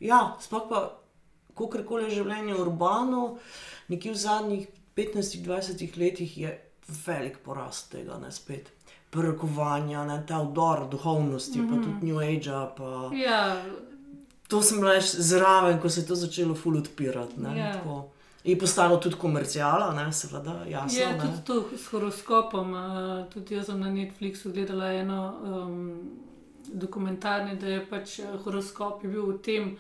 ja, sploh pa, kako koli je življenje urbano, nekje v zadnjih 15-20 letih je velik porast tega, ne spet. Prerokovanja, ne, ta vdor duhovnosti, mm -hmm. pa tudi New Age. Pa... Ja, To sem bila zraven, ko se je to začelo ful odpirati. ne, Ja. tako. Je postalo tudi komercijala, ne, seveda, jasno. je ne. tudi to s horoskopom. Tudi jaz sem na Netflixu gledala eno um, dokumentarni, da je pač horoskop je bil v tem,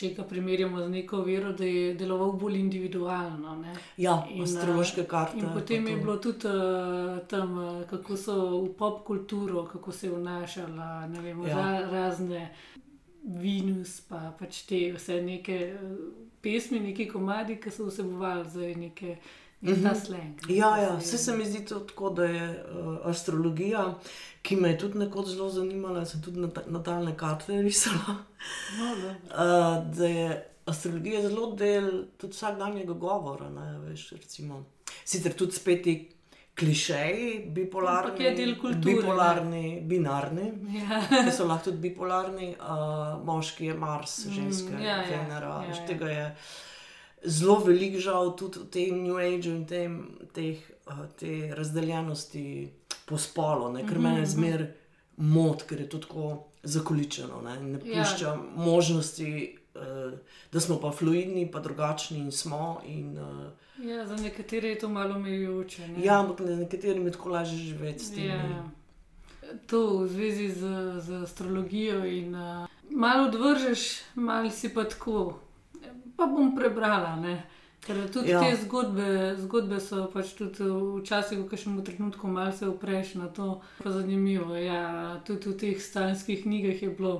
če ga primerjamo z neko vero, da je deloval bolj individualno. Ne. Ja, In, astrološke eh, karte. In potem je bilo tudi uh, tam, uh, kako so v pop kulturo, kako se je vnašala, ne vem, Ja. ra, razne Venus, pa pač te vse neke uh, pesmi, neki komadi, ki so vsebovali zdaj neke. nek Ta slang. ne, Ja, ki ja, se vse se mi zdi tako, da je uh, astrologija, ki me je tudi nekoč zelo zanimala, sem tudi nata- natalne karte risala. No, dobro. Uh, [LAUGHS] da je astrologija zelo del tudi vsakdanjega govora. Ne, veš, recimo. Sicer tudi spet ti klišeji, bipolarni, kulture, ne. bipolarni, binarni. Ja. [LAUGHS] ki so lahko tudi bipolarni, uh, moški je Mars, ženske ja, je ja, Venera. ja, veš, ja. Tega je zelo veliko, žal, tudi v tem New Ageu in tem, teh, uh, te razdeljenosti po spolu, ne, ker Mhm, me zmer mod, ker je to tako zakoličeno ne, ne Ja. pušča možnosti. Uh, da smo pa fluidni, pa drugačni in smo. In, uh, Ja, za nekatere je to malo omejujoče. ne. ja, ampak na nekaterih je tako lažje živeti s tem. Ja, ne. ja. To v zvezi z, z astrologijo in uh, malo odvržeš, malo si pa tako. Pa bom prebrala, ne? ker tudi Ja. te zgodbe, zgodbe so pač tudi včasih v kažem trenutku malo se upreš na to. Pa zanimivo. Ja, tudi v teh stanskih knjigah je bilo.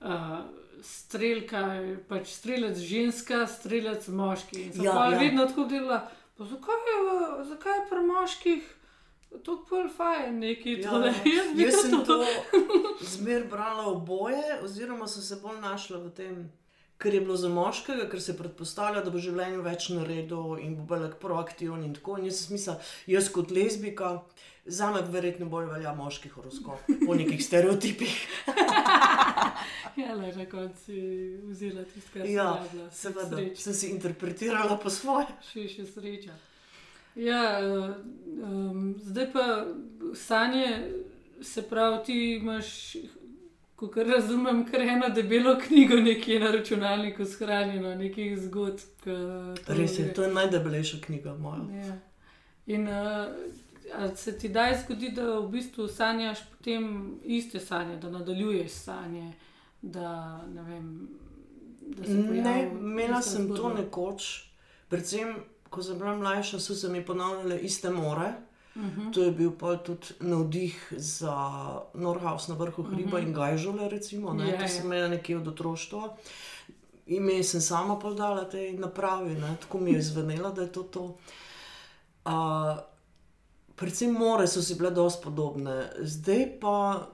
Uh, Strelka, pač strelec ženska, strelec moški. Sem Ja, ja, vedno tako delala. Pa zakaj je, zakaj je pri moških tako pol fajn neki Ja, tole? [LAUGHS] Jaz jaz sem to- to zmer brala oboje, oziroma sem se bolj našla v tem, ker je bilo za moškega, ker se predpostavlja, da bo v življenju več naredil in bo bolj proaktiven in tako. In jaz sem mislila, jaz kot lezbika, za me verjetno bolj velja moški horoskop, po nekih stereotipih. [LAUGHS] Ja, le, na koncu si vzela tisto, kar si Ja, rabila. seveda, Sreč. sem si interpretirala po svoje. Še še sreča. Ja, um, zdaj pa sanje, se pravi, ti imaš, kot razumem, kar eno debelo knjigo nekje na računalniku shranjeno, nekih zgodb. to Res je, to je najdebelejša knjiga moja. Ja. In uh, se ti daj zgodi, da v bistvu sanjaš potem iste sanje, da nadaljuješ sanje. Da, ne, vem, da se Ne, imela sem to zgodba. nekoč, predvsem ko sem bila mlajša, so se mi ponavljale iste more. Mhm. To je bil pa tudi navdih za Norhaus na vrhu hriba in Gajžole. Recimo, ne, Mhm. Ja, to ja. sem imela nekje od otroštva. Ime sem sama podala tej napravi, ne, tako mi je zvenelo, da je to to. Uh, predvsem more so si bile dosti podobne, zdaj pa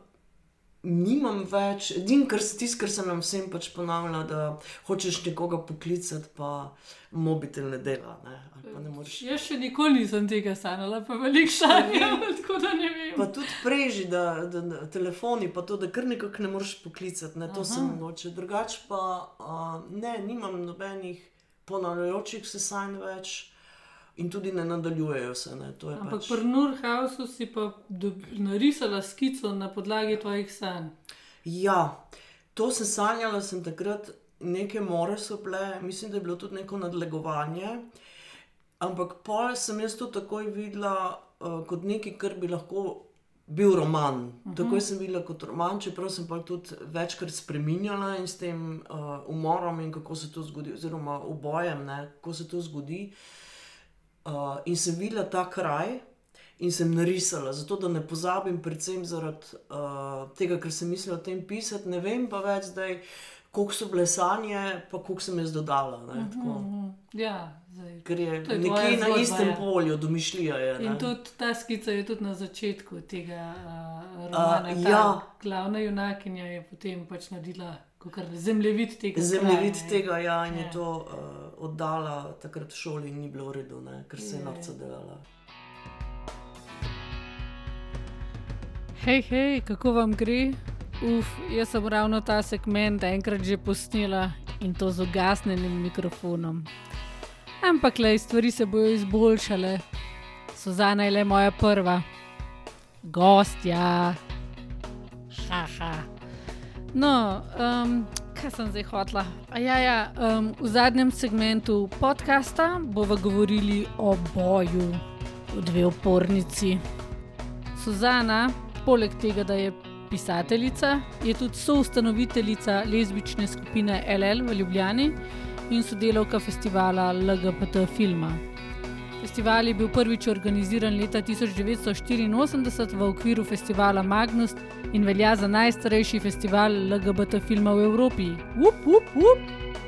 nimam več, edino, kar se tisto, kar sem nam vsem pač ponavljala, da hočeš nekoga poklicati, pa mobitel ne dela. Ne, ne moreš. Jaz še nikoli nisem tega sanjala, pa veliko sanjam, [LAUGHS] tako da ne vem. Pa tudi preži, da, da, da telefoni, pa to, da kar nekako ne moreš poklicati, ne, to sem mogoče. Drugače pa uh, ne, nimam nobenih ponavljajočih se sanj več in tudi ne nadaljujejo se. Ne, Ampak pač. pri Nurhausu si pa narisala skico na podlagi tvojih sanj. Ja, to sem sanjala, sem takrat neke more so bile, mislim, da je bilo tudi neko nadlegovanje. Ampak pol sem jaz to takoj videla uh, kot nekaj, kar bi lahko bil roman. Uh -huh. Takoj sem videla kot roman, čeprav sem pa tudi večkrat spremenjala in s tem uh, umorom in kako se to zgodi, oziroma ubojem, ne, kako se to zgodi. Uh, in sem videla ta kraj. In sem narisala, zato da ne pozabim, predvsem zaradi uh, tega, ker sem mislila o tem pisati. Ne vem pa več zdaj, koliko so bile sanje, pa koliko sem jaz dodala. Ne, tako. Mhm. Ja, zdaj. Ker je, je nekje na zgodba, istem ja. polju, domišljija je. ne. In tudi ta skica je tudi na začetku tega uh, romana. Uh, ja. Glavna junakinja je potem pač naredila zemljevid tega. Zemljevid kraja, tega, ja, in Ja. je to uh, oddala takrat v šoli in ni bilo v redu, ne, ker se je Je. norca delala. Hej, hej, kako vam gre? Uf, jaz sem ravno ta segment enkrat že posnela in to z ugasnjenim mikrofonom. Ampak le, stvari se bodo izboljšale. Suzana je le moja prva, gostja. Haha. No, um, kaj sem zdaj hotla? A Ja, ja, um, v zadnjem segmentu podcasta bomo govorili o boju v dve opornici. Suzana, poleg tega, da je pisateljica, je tudi soustanoviteljica lezbične skupine LL v Ljubljani in sodelavka festivala LGBT filma. Festival je bil prvič organiziran leta 1984 v okviru festivala Magnus in velja za najstarejši festival LGBT filma v Evropi. Up, up, up!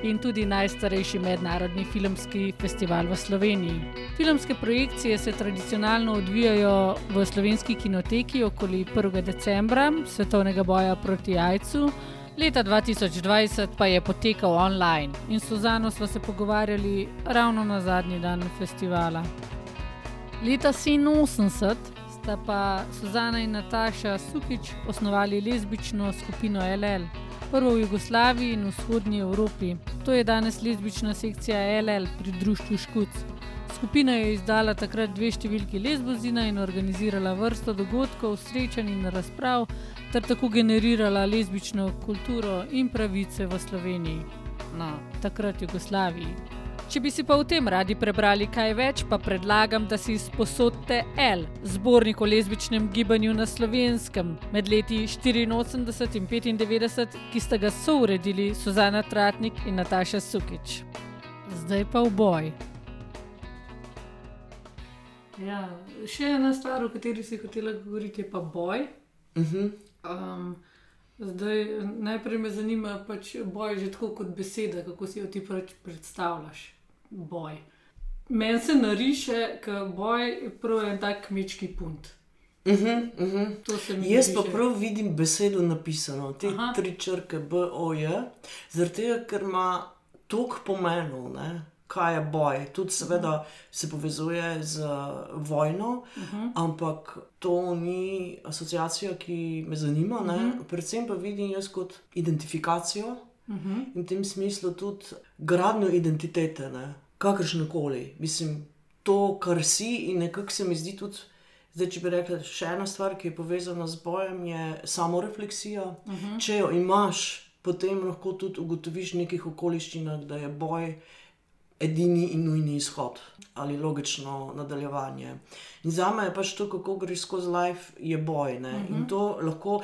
In tudi najstarejši mednarodni filmski festival v Sloveniji. Filmske projekcije se tradicionalno odvijajo v slovenski kinoteki okoli 1. decembra, svetovnega boja proti AIDS-u, leta 2020 pa je potekal online in s Suzano smo se pogovarjali ravno na zadnji dan festivala. Leta 87 sta pa Suzana in Nataša Sukič osnovali lezbično skupino LL. Prvo v Jugoslaviji in vzhodnji Evropi. To je danes lezbična sekcija LL pri društvu Škuc. Skupina je izdala takrat dve številki lezbozina in organizirala vrsto dogodkov, srečanj in razprav, ter tako generirala lezbično kulturo in pravice v Sloveniji. No, takrat Jugoslaviji. Če bi si pa o tem radi prebrali kaj več, pa predlagam, da si izposodite L, zbornik o lezbičnem gibanju na slovenskem med leti 84 in 95, ki sta ga souredili Suzana Tratnik in Nataša Sukič. Zdaj pa v boj. Ja, še ena stvar, o kateri si hotela govoriti, je pa boj. Uh -huh. Um, zdaj, najprej me zanima, pač boj že tako kot beseda, kako si jo ti predstavljaš. Boj. Meni se nariše, ker boj je prav en tak kmečki punt. Uh -huh, uh -huh. Jaz pa prav vidim besedo napisano, te Aha. Aha. tri črke B, O, J, zaradi tega, ker ima toliko pomenov, ne, kaj je boj. Tudi, seveda, se povezuje z vojno, uh -huh. ampak to ni asociacija, ki me zanima. Uh -huh. Predvsem pa vidim jaz kot identifikacijo Uh -huh. in v tem smislu tudi gradnjo identitete, kakršne koli. Mislim, to, kar si in nekako se mi zdi tudi. Zdaj, če bi rekla, še ena stvar, ki je povezana z bojem, je samorefleksija. Uh -huh. Če jo imaš, potem lahko tudi ugotoviš v nekih okoliščinah, da je boj edini in nujni izhod ali logično nadaljevanje. In za me je pač to, kako greš skozi life, je boj. Uh -huh. In to lahko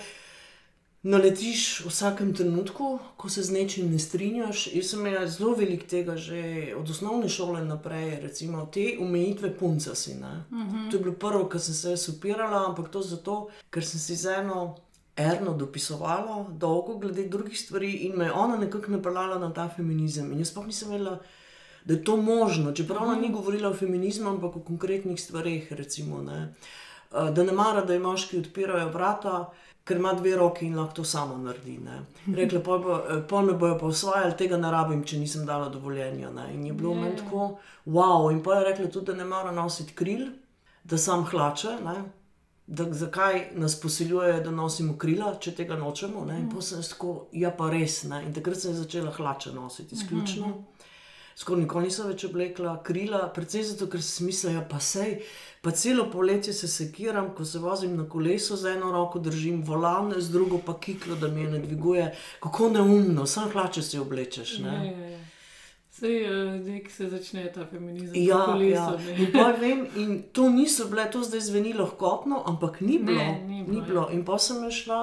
naletiš v vsakem trenutku, ko se z nečim ne strinjaš. Jaz sem imel zelo veliko tega, že od osnovne šole naprej, recimo te omejitve punca si. Uh -huh. To je bilo prvo, kar sem se supirala, ampak to zato, ker sem si z eno. Erno dopisovala, dolgo glede drugih stvari, in me je ona nekako napeljala na ta feminizem. In jaz pa nisem vedela, da je to možno. Čeprav ona ni govorila o feminizmu, ampak o konkretnih stvareh. Recimo, ne. Da ne mara, da je moški odpirajo vrata, ker ima dve roki in lahko to samo naredi. Ne. Rekla pa, pa me bojo pa osvajali, tega ne rabim, če nisem dala dovoljenja. Ne. In je bilo meni tako, wow. In pa je rekla tudi, da ne mara nositi kril, da sam hlače. Ne. Da, zakaj nas posiljujejo, da nosimo krila, če tega nočemo? Ne? In pa sem tako, ja, pa res. Ne? In takrat sem začela hlače nositi, izključno. Uh -huh skoraj nikoli nisem več oblekla krila, predvsem zato, ker sem mislila, pa sej, pa celo poletje se sekiram, ko se vozim na kolesu z eno roko, držim volan, z drugo pa kiklo, da mi je ne dviguje. Kako neumno, sam hlače si oblečeš. Ne? Ja, ja, ja. Sej, nek se začne ta feminizem. Ja, koleso, ja. In, vem, in to niso bile, to zdaj zveni lahkotno, ampak ni bilo. Ne, ni bilo, ni bilo. In pa sem šla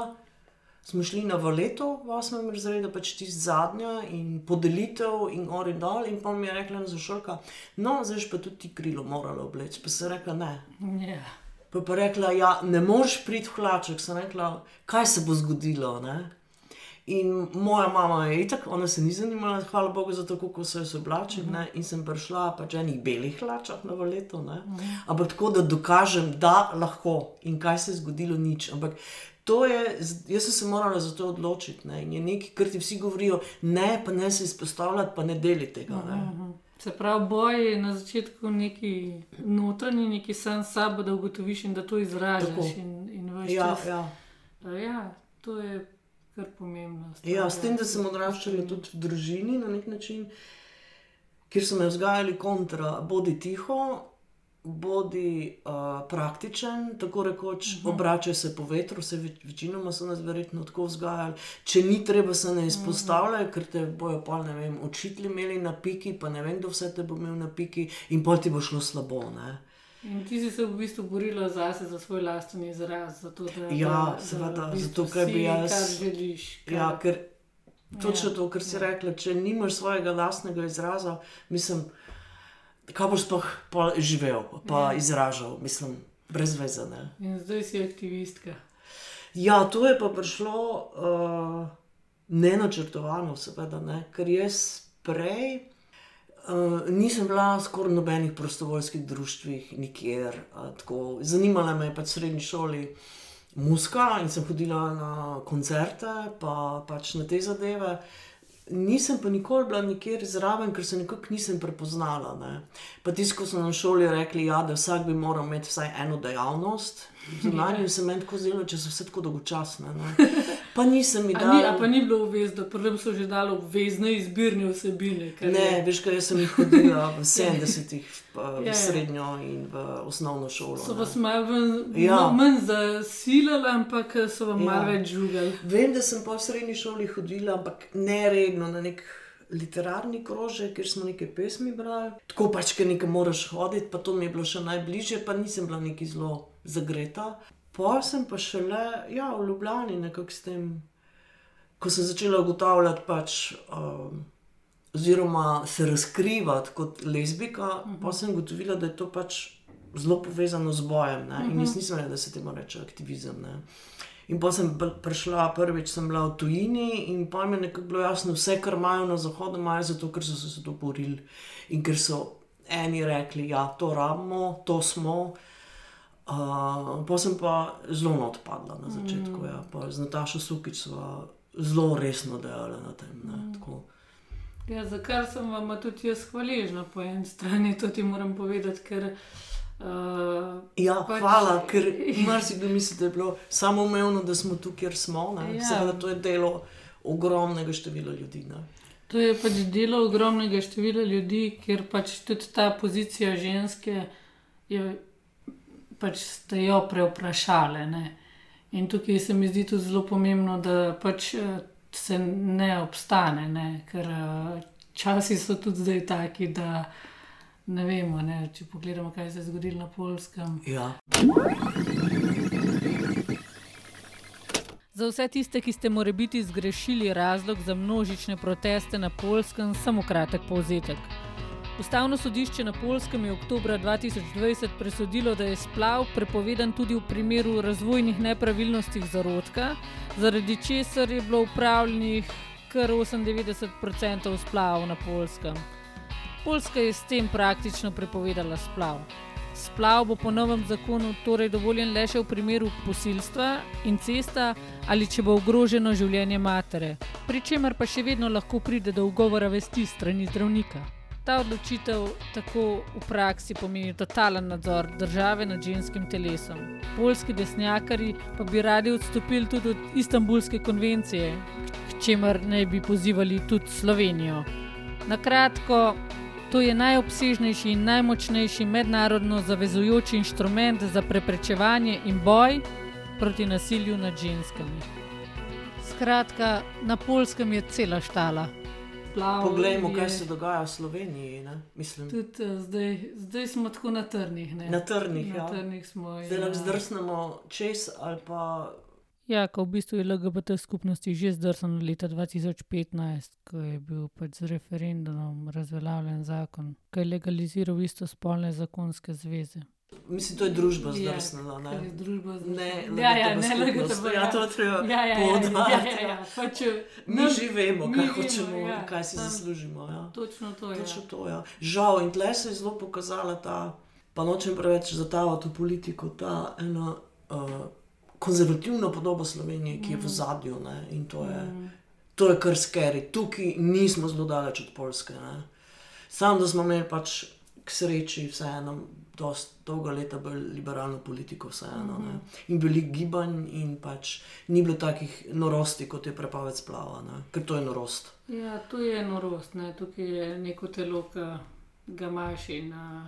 smo šli na valeto v 8. razredu, pač ti zadnja in podelitev in gor in dol. In pa mi je rekla za šolka, no, zdaj pa tudi ti krilo moralo obleči. Pa se je rekla, ne. Ja. Pa pa rekla, ja, ne moreš priti v hlaček. Sem rekla, kaj se bo zgodilo. Ne? In moja mama je itak, ona se ni zanimala, hvala Bogu, za to, kako se je oblačila. Uh -huh. In sem prišla pač enih belih hlačah na valeto. Uh -huh. Ampak tako, da dokažem, da lahko in kaj se je zgodilo, nič. Ampak Je, jaz sem se morala za to odločiti. Ne? Je nekaj, kar ti vsi govorijo, ne, pa ne se izpostavljati, pa ne deli tega. Ne? Uh -huh. Se pravi, boj je na začetku neki notranji, neki sam sabo, da ugotoviš in da to izražaš. In, in ja, čas, ja. ja, to je kar pomembno. Ja, s tem, da sem odraščala tudi v družini na nek način, kjer so me vzgajali kontra, bodi tiho bodi uh, praktičen, tako rekoč, uh mhm. -huh. obračaj se po vetru, se več, večinoma so nas verjetno tako vzgajali. Če ni treba, se ne izpostavljaj, uh -huh. ker te bojo pa ne vem, učitelji imeli na piki, pa ne vem, kdo vse te bo imel na piki, in pol ti bo šlo slabo. Ne? In ti si se v bistvu borila zase, za svoj lasten izraz. Zato, da, ja, da, seveda, da, v bistvu zato ker bi jaz. Kar želiš. Kar... Ja, ker točno ja, to, kar si ja. rekla, če nimaš svojega lastnega izraza, mislim kaj boš pa živel, pa ja. izražal, mislim, brez veze. Ne? In zdaj si aktivistka. Ja, to je pa prišlo uh, nenačrtovano, seveda, ne? ker jaz prej. Uh, nisem bila skoraj nobenih prostovoljskih društvih, nikjer. Uh, Zanimala me je pač v srednji šoli muska in sem hodila na koncerte, pa pač na te zadeve. Uh, Nisem pa nikoli bila nikjer zraven, ker se nekako nisem prepoznala. Ne. Pa tisto, ko so nam šoli rekli, ja, da vsak bi moral imeti vsaj eno dejavnost. Zunanje se meni tako zdelo, če so vse tako dolgočasne. [LAUGHS] Pa nisem jih dal. Ni, pa ni bilo obvezno, prvem so že dali obvezne izbirne vsebine. Ne, je... veš, kaj sem jih hodila v [LAUGHS] 70-ih, v ja, ja. srednjo in v osnovno šolo. So vas malo ja. manj zasilali, ampak so vam ja. malo več žugali. Vem, da sem v srednji šoli hodila, ampak ne redno na nek. Literarni krožek, kjer smo nekaj pesmi brali, tako pač, ker nekaj moraš hoditi, pa to mi je bilo še najbližje, pa nisem bila neki zelo zagreta. Pa sem pa šele ja, v Ljubljani, nekako s tem, ko sem začela ugotavljati, pač, um, oziroma se razkrivati kot lezbika, uh -huh. pa sem ugotovila, da je to pač zelo povezano z bojem. Ne? In jaz mhm. nisem vedela, da se temu reče aktivizem. Ne? In pa sem prišla prvič, sem bila v tujini, in pa mi je nekako bilo jasno, vse, kar imajo na zahodu, imajo zato, ker so se to borili in ker so eni rekli, da ja, to rabimo, to smo. Uh, pa sem pa zelo odpadla na začetku. Mm. Ja. Z Natašo Sukič smo zelo resno delali na tem. Mm. Ja, za kar sem vam tudi jaz hvaležna po eni strani, to ti moram povedati. Ker, uh, ja, pač, hvala, ker [LAUGHS] marsikdo misli, da je bilo samo umevno, da smo tu, kjer smo. Ja. Seveda, to je delo ogromnega števila ljudi. Ne. To je pač delo ogromnega števila ljudi, ker pač tudi ta pozicija ženske je pač ste jo preoprašali. Ne? In tukaj se mi zdi tudi zelo pomembno, da pač eh, se ne obstane, ne? ker eh, časi so tudi zdaj taki, da ne vemo, ne, če pogledamo, kaj se je zgodilo na polskem. Ja. Za vse tiste, ki ste morebiti zgrešili razlog za množične proteste na polskem, samo kratek povzetek. Ustavno sodišče na polskem je oktober 2020 presodilo, da je splav prepovedan tudi v primeru razvojnih nepravilnosti zarodka, zaradi česar je bilo upravljenih kar 98% splavov na polskem. Poljska je s tem praktično prepovedala splav. Splav bo po novem zakonu torej dovoljen le še v primeru posilstva in cesta ali če bo ogroženo življenje matere, pri čemer pa še vedno lahko pride do ugovora vesti strani zdravnika. Ta odločitev tako v praksi pomeni totalen nadzor države nad ženskim telesom. Poljski desnjakari pa bi radi odstopili tudi od Istanbulske konvencije, k čemer naj bi pozivali tudi Slovenijo. Na kratko, To je najobsežnejši in najmočnejši mednarodno zavezujoči inštrument za preprečevanje in boj proti nasilju nad ženskami. Skratka, na polskem je cela štala. Plav Poglejmo, je- kaj se dogaja v Sloveniji. Ne? Mislim, Tudi uh, zdaj, zdaj smo tako na trnih. Ne? na trnih. na Ja. trnih smo. Zdaj ja. lahko zdrsnemo čez ali pa. Ja, ko v bistvu je LGBT skupnosti že zdrsnilo leta 2015, ko je bil pač z referendumom razveljavljen zakon, ki je legaliziral istospolne zakonske zveze. Mislim, to je družba Ja, zdrsnila. ker je Ne? družba Ne, zdrsnila. ja, ja, ne, LGBT LGBT. skupnost. Ja, to je treba ja, ja, ja, ja, poudariti. ja, ja. Pač, Mi nam- že vemo, kaj vemo, hočemo, ja, kaj si sam- zaslužimo. Ja. Točno to je. Točno to, ja. Žal, in tle se je zelo pokazala ta, pa nočem preveč zatavati v politiko, ta ena uh, konzervativna podoba Slovenije, ki je v zadju. Ne? In to je, Mm. to je kar skeri. Tukaj nismo zelo daleč od Polske. Ne? Sam, da smo imeli pač k sreči vseeno. Dost dolga leta bolj liberalno politiko, vseeno. ne. In bili gibanj, in pač ni bilo takih norosti, kot je prepoved splava, ne. ker to je norost. Ja, to je norost. Ne? Tukaj je neko telo, ki ga imaš in uh,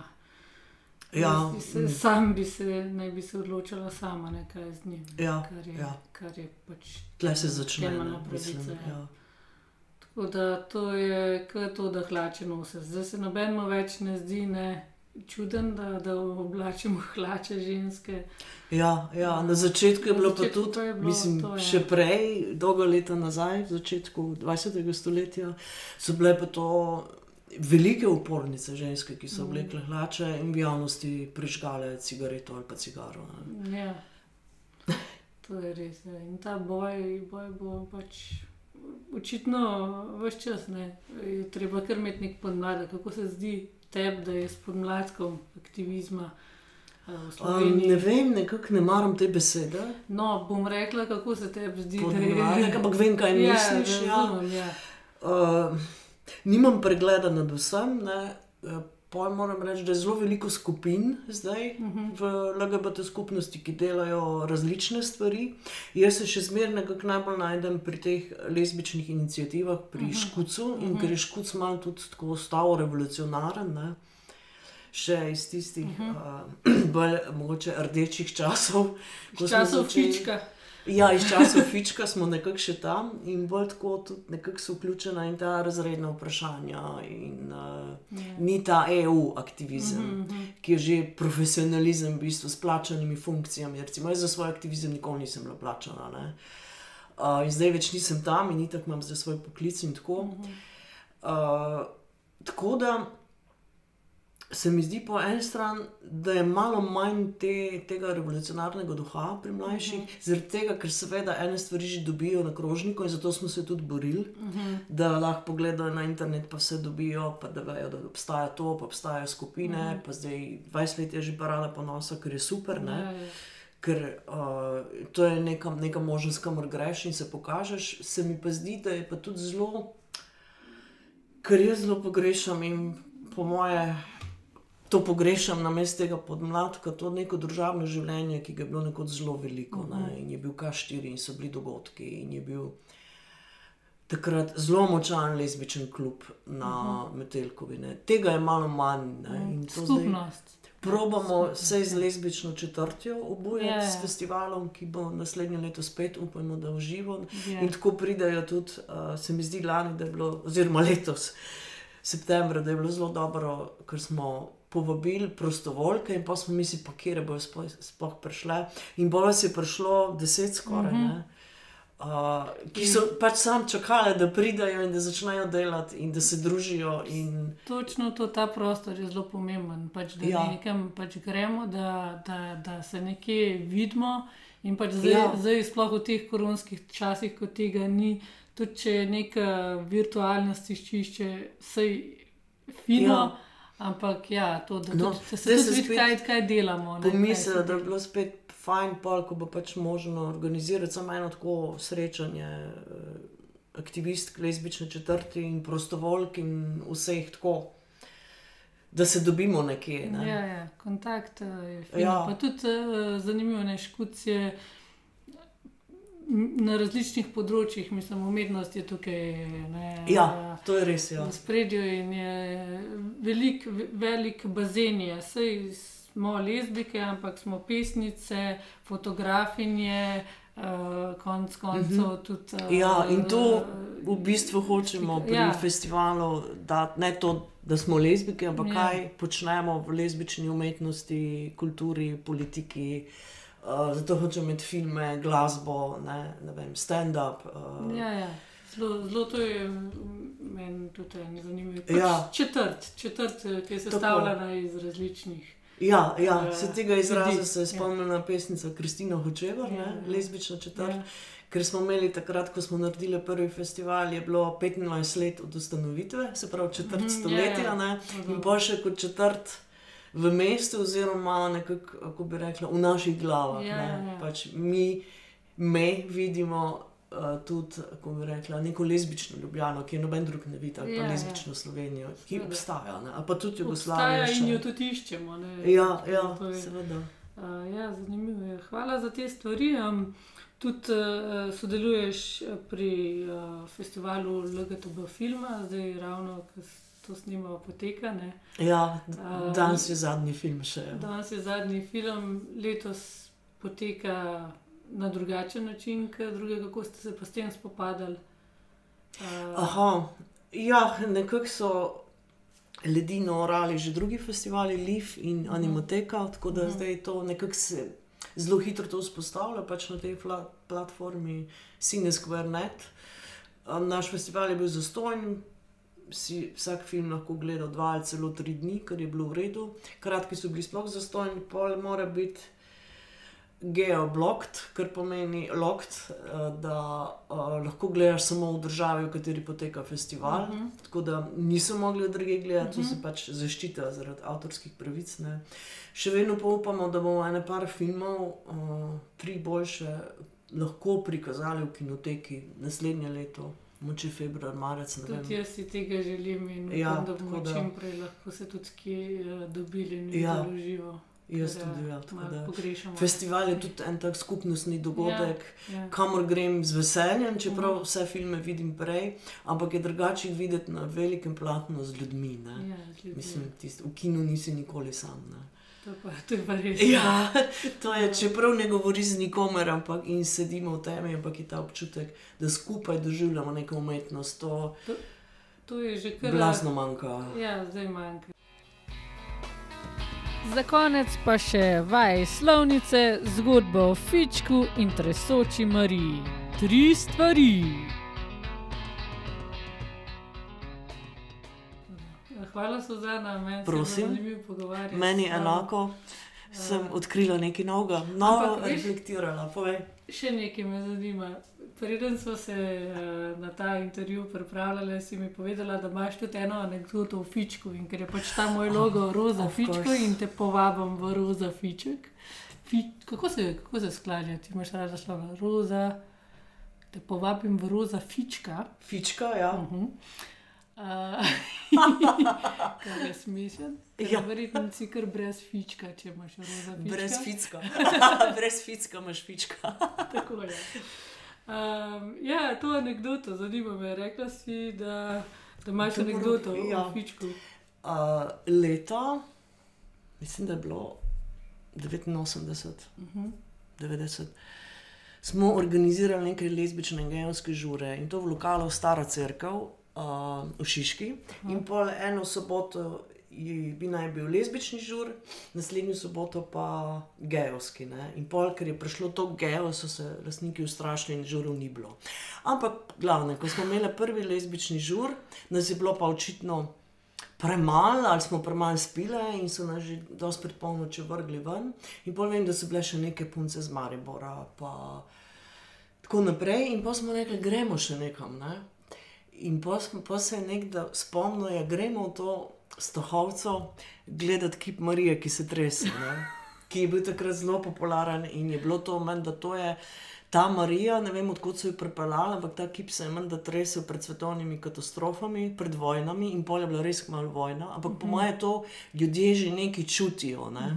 Ja, se, mm. sam bi se, naj bi se odločila sama, ne kaj z njim. Ja, kar, je, ja. kar je pač Tle se začne. temeljna pravica. mislim, ja. ja. Tako da to je kot to, da hlače nose. Zdaj se nobenemu več ne zdi ne, čuden, da, da oblačimo [LAUGHS] hlače ženske. Ja, ja, na začetku je Na bilo pa začetku tudi, pa je bilo mislim, to, ja. še prej, dolgo leta nazaj, v začetku 20. stoletja, so bile pa to velike upornice ženske, ki so oblekle hlače in v javnosti prižgale cigareto ali pa cigaro. ne. Ja. To je res. Ja. In ta boj, boj bo pač očitno vse čas. Ne. Je treba kar imeti nek podmladek. Kako se zdi tebi, da je s podmladkom aktivizma eh, v Um, Sloveniji? ne vem, nekako ne maram te besede. No, bom rekla, kako se tebi zdi, da Podmladek, ampak vem, kaj Ja, misliš. Ja, ja. Uh, nimam pregleda nad vsem. Ne. Pol moram reči, da je zelo veliko skupin zdaj uh -huh. v LGBT skupnosti, ki delajo različne stvari. Jaz se še zmeraj nekako najbolj najdem pri teh lezbičnih inicijativah, pri uh -huh. Škucu uh -huh. in ker je Škuc malo tudi tako ostal revolucionaren. Ne. Še iz tistih uh -huh. uh, bolj mogoče rdečih časov. ko smo Časov začeli- fička. Ja, iz časov fička smo nekako še tam in bolj tako tudi nekako so vključena in ta razredna vprašanja. In, uh, Ja. Ni ta EU aktivizem, mm -hmm. ki je že profesionalizem, v bistvu s plačanimi funkcijami. Recimo, jaz za svoj aktivizem nikoli nisem bila plačana. ne. Uh, in zdaj več nisem tam in tako imam za svoj poklic in tako. Mhm. Uh, tako da se mi zdi po eni strani, da je malo manj te, tega revolucionarnega duha pri mlajših, uh -huh. zaradi tega, ker seveda ene stvari že dobijo na krožniku in zato smo se tudi borili, uh -huh. da lahko pogledajo na internet, pa vse dobijo, pa da vejo, da obstaja to, pa obstajajo skupine, uh -huh. pa zdaj 20 let je že parada ponosa, ker je super. Ne? Ja, ja. Ker uh, to je neka, neka možnost, kamor greš in se pokažeš. Se mi pa zdi, da je pa tudi zelo, kar jaz zelo pogrešam in po moje to pogrešam na mestu tega podmladka, to neko družabno življenje, ki ga je bilo nekoč zelo veliko. Ne? In je bil K4 in so bili dogodki in je bil. Takrat zelo močan lezbičen klub na uh -huh. Metelkovi. Ne. Tega je malo manj. Zdaj- Skupnost. Probamo se z lezbično četrtjo obujati Ja, yeah. ja. s festivalom, ki bo naslednje leto spet, upajmo, da v živo. Ja. In tako pridejo tudi, uh, se mi zdi, lani, da je bilo, oziroma letos, septembra, da je bilo zelo dobro, ker smo povabili prostovoljke in pa smo mislili, pa kje bojo sploh, prišle. In bolj vas je prišlo deset skoraj. Mm -hmm. Uh, ki so pač sam čakali, da pridajo in da začnejo delati, in da se družijo. In... Točno to, ta prostor je zelo pomemben. Pač, da ja. nekam pač gremo, da, da, da se nekje vidimo. In pač zdaj, ja. zdaj, sploh v teh koronskih časih, ko tega ni, tudi če je neka virtualna stiščišče, vse je fino. Ja. Ampak ja, to, da, no, tudi, se tudi vidi, kaj, kaj delamo. Pomislim, da je bilo spet fajn, pol, ko bo pač možno organizirati samo eno tako srečanje eh, aktivistk, lezbične četrti in prostovoljk in vseh tako. Da se dobimo nekje. Ne? Ja, ja, kontakt eh, je fajn. Ja. Pa tudi uh, zanimivo je, škucije na različnih področjih, mislim, umetnost je tukaj. Ne, ja, to je res. Ja. Na spredju je velik, velik bazen, vse smo lezbike, ampak smo pesnice, fotografinje. Uh, konc koncev uh -huh. tudi. Uh, ja, in to v bistvu hočemo pri ja. festivalu, da ne to, da smo lezbike, ampak ja. kaj počnemo v lezbični umetnosti, kulturi, politiki. Uh, Uh, zato hočem imeti filme, glasbo, ne, ne vem, stand-up. Uh. Ja, ja. Zelo, zelo to je meni tudi zanimivo. Pač ja. Četrt, četrt, eh, ki je sestavljena iz različnih. Ja, ja. Uh, se tega izraza se je spomnila ja. pesnica Kristina Hočevar, ja, ja. lezbična četrt. Ja. Ker smo imeli takrat, ko smo naredili prvi festival, je bilo 25 let od ustanovitve, se pravi četrt mm -hmm, stoletja, ja, ja. in pa še kot četrt v mestu, oziroma nekako, kako bi rekla, v naših glavah. Ja, ja. Pač mi, me vidimo. Uh, tudi, kako bi rekla, neko lezbično Ljubljano, ki je noben drug ne vidi, ali pa ja, ja. lezbično ja. Slovenijo, ki Sveda. obstaja, ali pa tudi Jugoslavija. Ja, in jo tudi iščemo. Ne? Ja, ja seveda. Uh, ja, zanimivo je. Hvala za te stvari. Um, tudi uh, sodeluješ pri uh, festivalu LGTB filma, zdaj ravno, ker to snimamo, poteka. Ne? Ja, danes je zadnji film še. Danes je zadnji film, letos poteka na drugačen način, kot druge, kako ste se pa s tem spopadali. Uh, Aha, ja, nekako so. Ledino orali že drugi festivali, Liv in mhm. Animoteka, tako da. -huh. zdaj to nekako se zelo hitro vzpostavlja pač na tej platformi CineSquare.net. Naš festival je bil zastojen, si vsak film lahko gledal dva ali celo tri dni, kar je bilo v redu. Kratki so bili sploh zastojni, pol mora biti geoblocked, kar pomeni locked, eh, da uh, lahko gledaš samo v državi, v kateri poteka festival. Uh mhm. -huh. Tako da niso mogli druge gledati, uh -huh. to se mhm. pač zaščita zaradi avtorskih pravic. Ne. Še vedno pa upamo, da bomo ene par filmov, uh, tri boljše, lahko prikazali v kinoteki naslednje leto moče februar, marec. Tudi jaz si tega želim in ja, upam, da bomo da... čim prej lahko se tudi kje uh, dobili in ja. živo. Jaz tudi ja, pogrešam. Festival je tudi en tak skupnostni dogodek, ja, ja. kamor grem z veseljem, čeprav mm. vse filme vidim prej, ampak je drugače videti na velikem platnu z ljudmi. Ja, z ljudmi. Mislim, tist, v kinu nisi nikoli sam. Ne. To, pa, to je pa res. Ja, to je, čeprav ne govori z nikomer, ampak in sedimo v temi, ampak je ta občutek, da skupaj doživljamo neko umetnost. To, to, to je že kar. Glasno manjka. Ja, zdaj manjka. Za konec pa še vaj slovnice, zgodba o Fičku in tresoči Mariji. Tri stvari. Hvala, Suzana, meni Prosim, je zanimivo pogovarjati. Meni je enako, uh, sem odkrila nekaj novega, novo reflektirala. Povej. Še nekaj me zanima. Preden smo se uh, na ta intervju pripravljali, si mi povedala, da imaš tudi eno anekdoto o Fičku in ker je pač ta moj logo oh, Roza Fičko in te povabim v Roza Fiček. Fi, kako se, se sklanja, ti imaš rada slovo Roza, te povabim v Roza Fička. Fička, ja. Uh -huh. [LAUGHS] Kaj je smisel? Ja, verjetno si kar brez fička, če imaš roza fička. Brez fička. [LAUGHS] brez fička imaš fička. Tako je. Um, ja, to je anekdota, zanima me. Rekla si, da, da imaš Dobro, anekdoto ja. o fičku. Uh, leta, mislim, da je bilo 89, uh -huh. 90. Smo organizirali nekaj lezbične in gejovske žure in to v lokalu Stara Cerkev, v Šiški. In pol eno soboto bi naj bil lezbični žur, naslednjo soboto pa gejovski. Ne? In pol, ker je prišlo to gejo, so se lastniki ustrašili in žurov ni bilo. Ampak glavne, ko smo imeli prvi lezbični žur, nas je bilo pa očitno. Premalo, ali smo premalo spile, in so nas že dosti pred polnočjo vrgli ven. In povem, da so bile še neke punce z Maribora, pa tako naprej. In pa smo rekli, gremo še nekam. Ne? In pa, se je nekdo spomnil, da ja, gremo v to stohovco gledati kip Marije, ki se trese, ne? ki je bil takrat zelo popularen in je bilo to meni, da to je ta Marija, ne vem odkot so jo pripeljali, ampak ta kip se je meni, da tresel pred svetovnimi katastrofami, pred vojnami in pol je bila res malo vojna. Ampak po mojem to ljudje že nekaj čutijo, ne?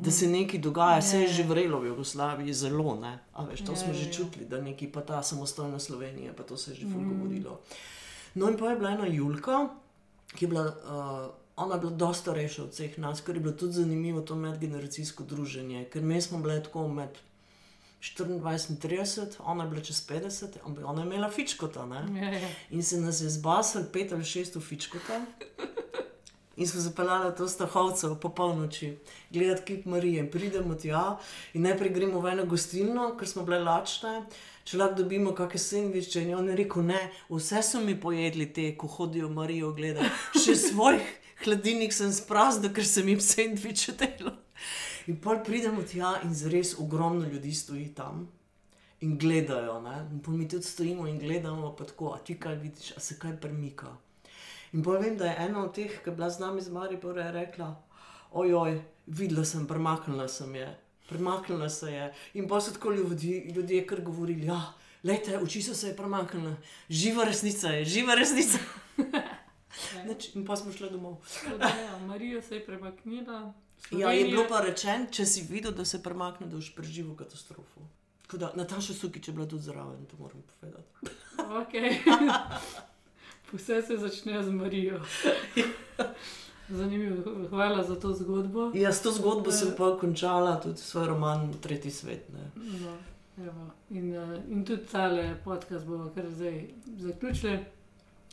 da se nekaj dogaja, vse je že vrelo v Jugoslaviji, zelo ne. A veš, to smo že čutili, da nekaj pa ta samostojna Slovenija, pa to se je že ful govorilo. No in pa je bila ena Julka, ki je bila. Uh, Ona je bila dosta starejša od vseh nas, kar je bilo tudi zanimivo, to medgeneracijsko druženje, ker mi smo bili tako med 24 in 30, ona je bila čez 50, ampak ona je imela fičkota. Ne? In se nas je zbasal pet ali šest v fičkota. In smo zapeljali to strahovce po polnoči, gledati kip Marije. Pridemo tja in najprej gremo v eno gostilno, ker smo bile lačne. Če lahko dobimo kakšne sendviče, in on je rekel: Ne, vse so mi pojedli te, ko hodijo Marijo gledati. Še svojih hladilnik sem spraznil, ker sem jim sendviče delal. In pol pridemo tja in res ogromno ljudi stoji tam in gledajo. Ne? In pol mi tudi stojimo in gledamo, pa tako, a ti kaj vidiš, a se kaj premika. In povem, da je ena od teh, ki je bila z nami z Maribora, rekla: Ojoj, videla sem, premaknila sem je. Premaknila se je. In pa so tako ljudi, ljudje, kar govorili, ja, lejte, oči so se je premaknile, živa resnica je, živa resnica. [LAUGHS] Nič, in pa smo šli domov. Ja, Marija se je premaknila. Ja, je bilo pa rečeno, če si videl, da se premakne, da boš preživel katastrofo. Da, Nataša Sukič je bila tudi zraven, to moram povedati. Okay. [LAUGHS] Vse se začne z Marijo. [LAUGHS] Zanimivo, hvala za to zgodbo. Ja, s to zgodbo sem pa končala tudi svoj roman Tretji svet. Ne. No, evo. in, uh, in tudi tale podcast bomo kar zdaj zaključili.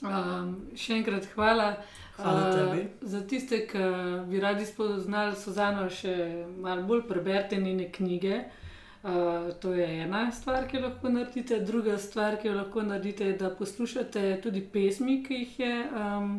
Um, še enkrat hvala. Hvala tebi. Uh, za tiste, ki bi radi spoznali Suzano, še malo bolj preberite njene knjige. Uh, to je ena stvar, ki jo lahko naredite. Druga stvar, ki jo lahko naredite, je, da poslušate tudi pesmi, ki jih je, um,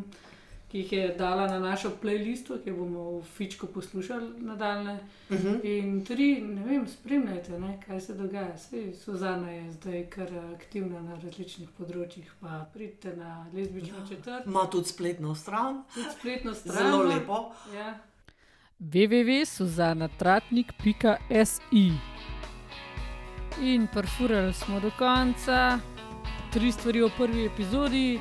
ki jih je dala na našo playlisto, ki bomo v Fičku poslušali nadaljne. Uh -huh. In tri, ne vem, spremljajte, ne, kaj se dogaja. Sej, Suzana je zdaj kar aktivna na različnih področjih. Pa pridite na lezbično ja. četrt, Ma tudi spletno stran, tudi spletno stran. zelo ima. lepo. Ja. www.suzanatratnik.si In perfurali smo do konca, tri stvari v prvi epizodi.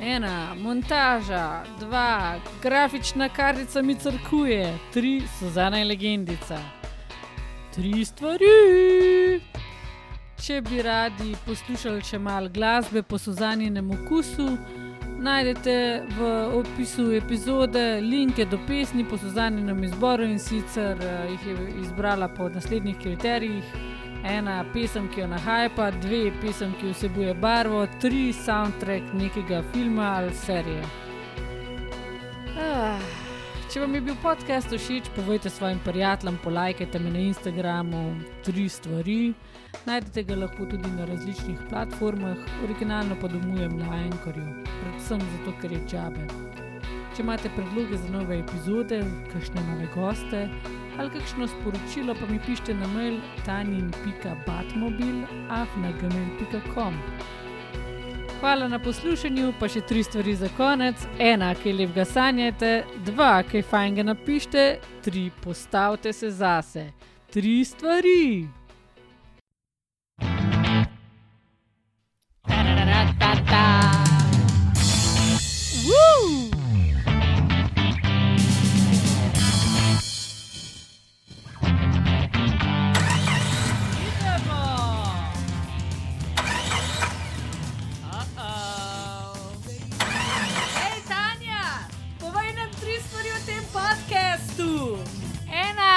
Ena, montaža, dva, grafična kartica mi crkuje, tri, Suzana je legendica. Tri stvari. Če bi radi poslušali še malo glasbe po Suzaninem okusu, najdete v opisu epizode linke do pesmi po Suzaninem izboru in sicer eh, jih je izbrala po naslednjih kriterijih. Ena pesem, ki jo nahajpa, dve pesem, ki vsebuje barvo, tri soundtrack nekega filma ali serije. Ah, če vam je bil podcast všeč, povejte svojim prijateljem, polajkajte me na Instagramu, tri stvari. Najdete ga lahko tudi na različnih platformah, originalno pa domujem na Ankorju, predvsem zato, ker je čabe. Če imate predloge za nove epizode, kakšne nove goste ali kakšno sporočilo, pa mi pišite na mail tanin.batmobil.afnagmail.com. Hvala na poslušanju, pa še tri stvari za konec. Ena, ki lep ga sanjate, dva, ki fajn ga napišite, tri, postavite se zase. Tri stvari.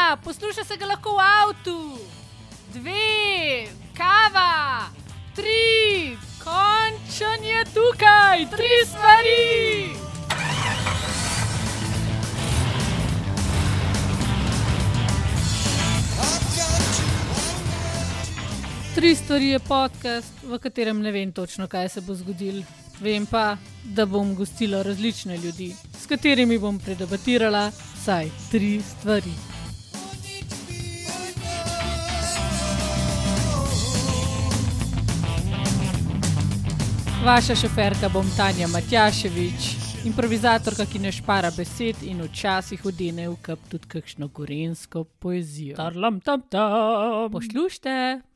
Ena, posluša se ga lahko v avtu. Dve, kava. Tri, Končan je tukaj, tri stvari. Tri stvari je podcast, v katerem ne vem točno, kaj se bo zgodilo. Vem pa, da bom gostila različne ljudi, s katerimi bom predebatirala vsaj tri stvari. Vaša šoferka bom Tanja Matjaševič, improvizatorka, ki ne špara besed in včasih odene v kap tudi kakšno gorensko poezijo. Tarlam tam tam. Poslušajte!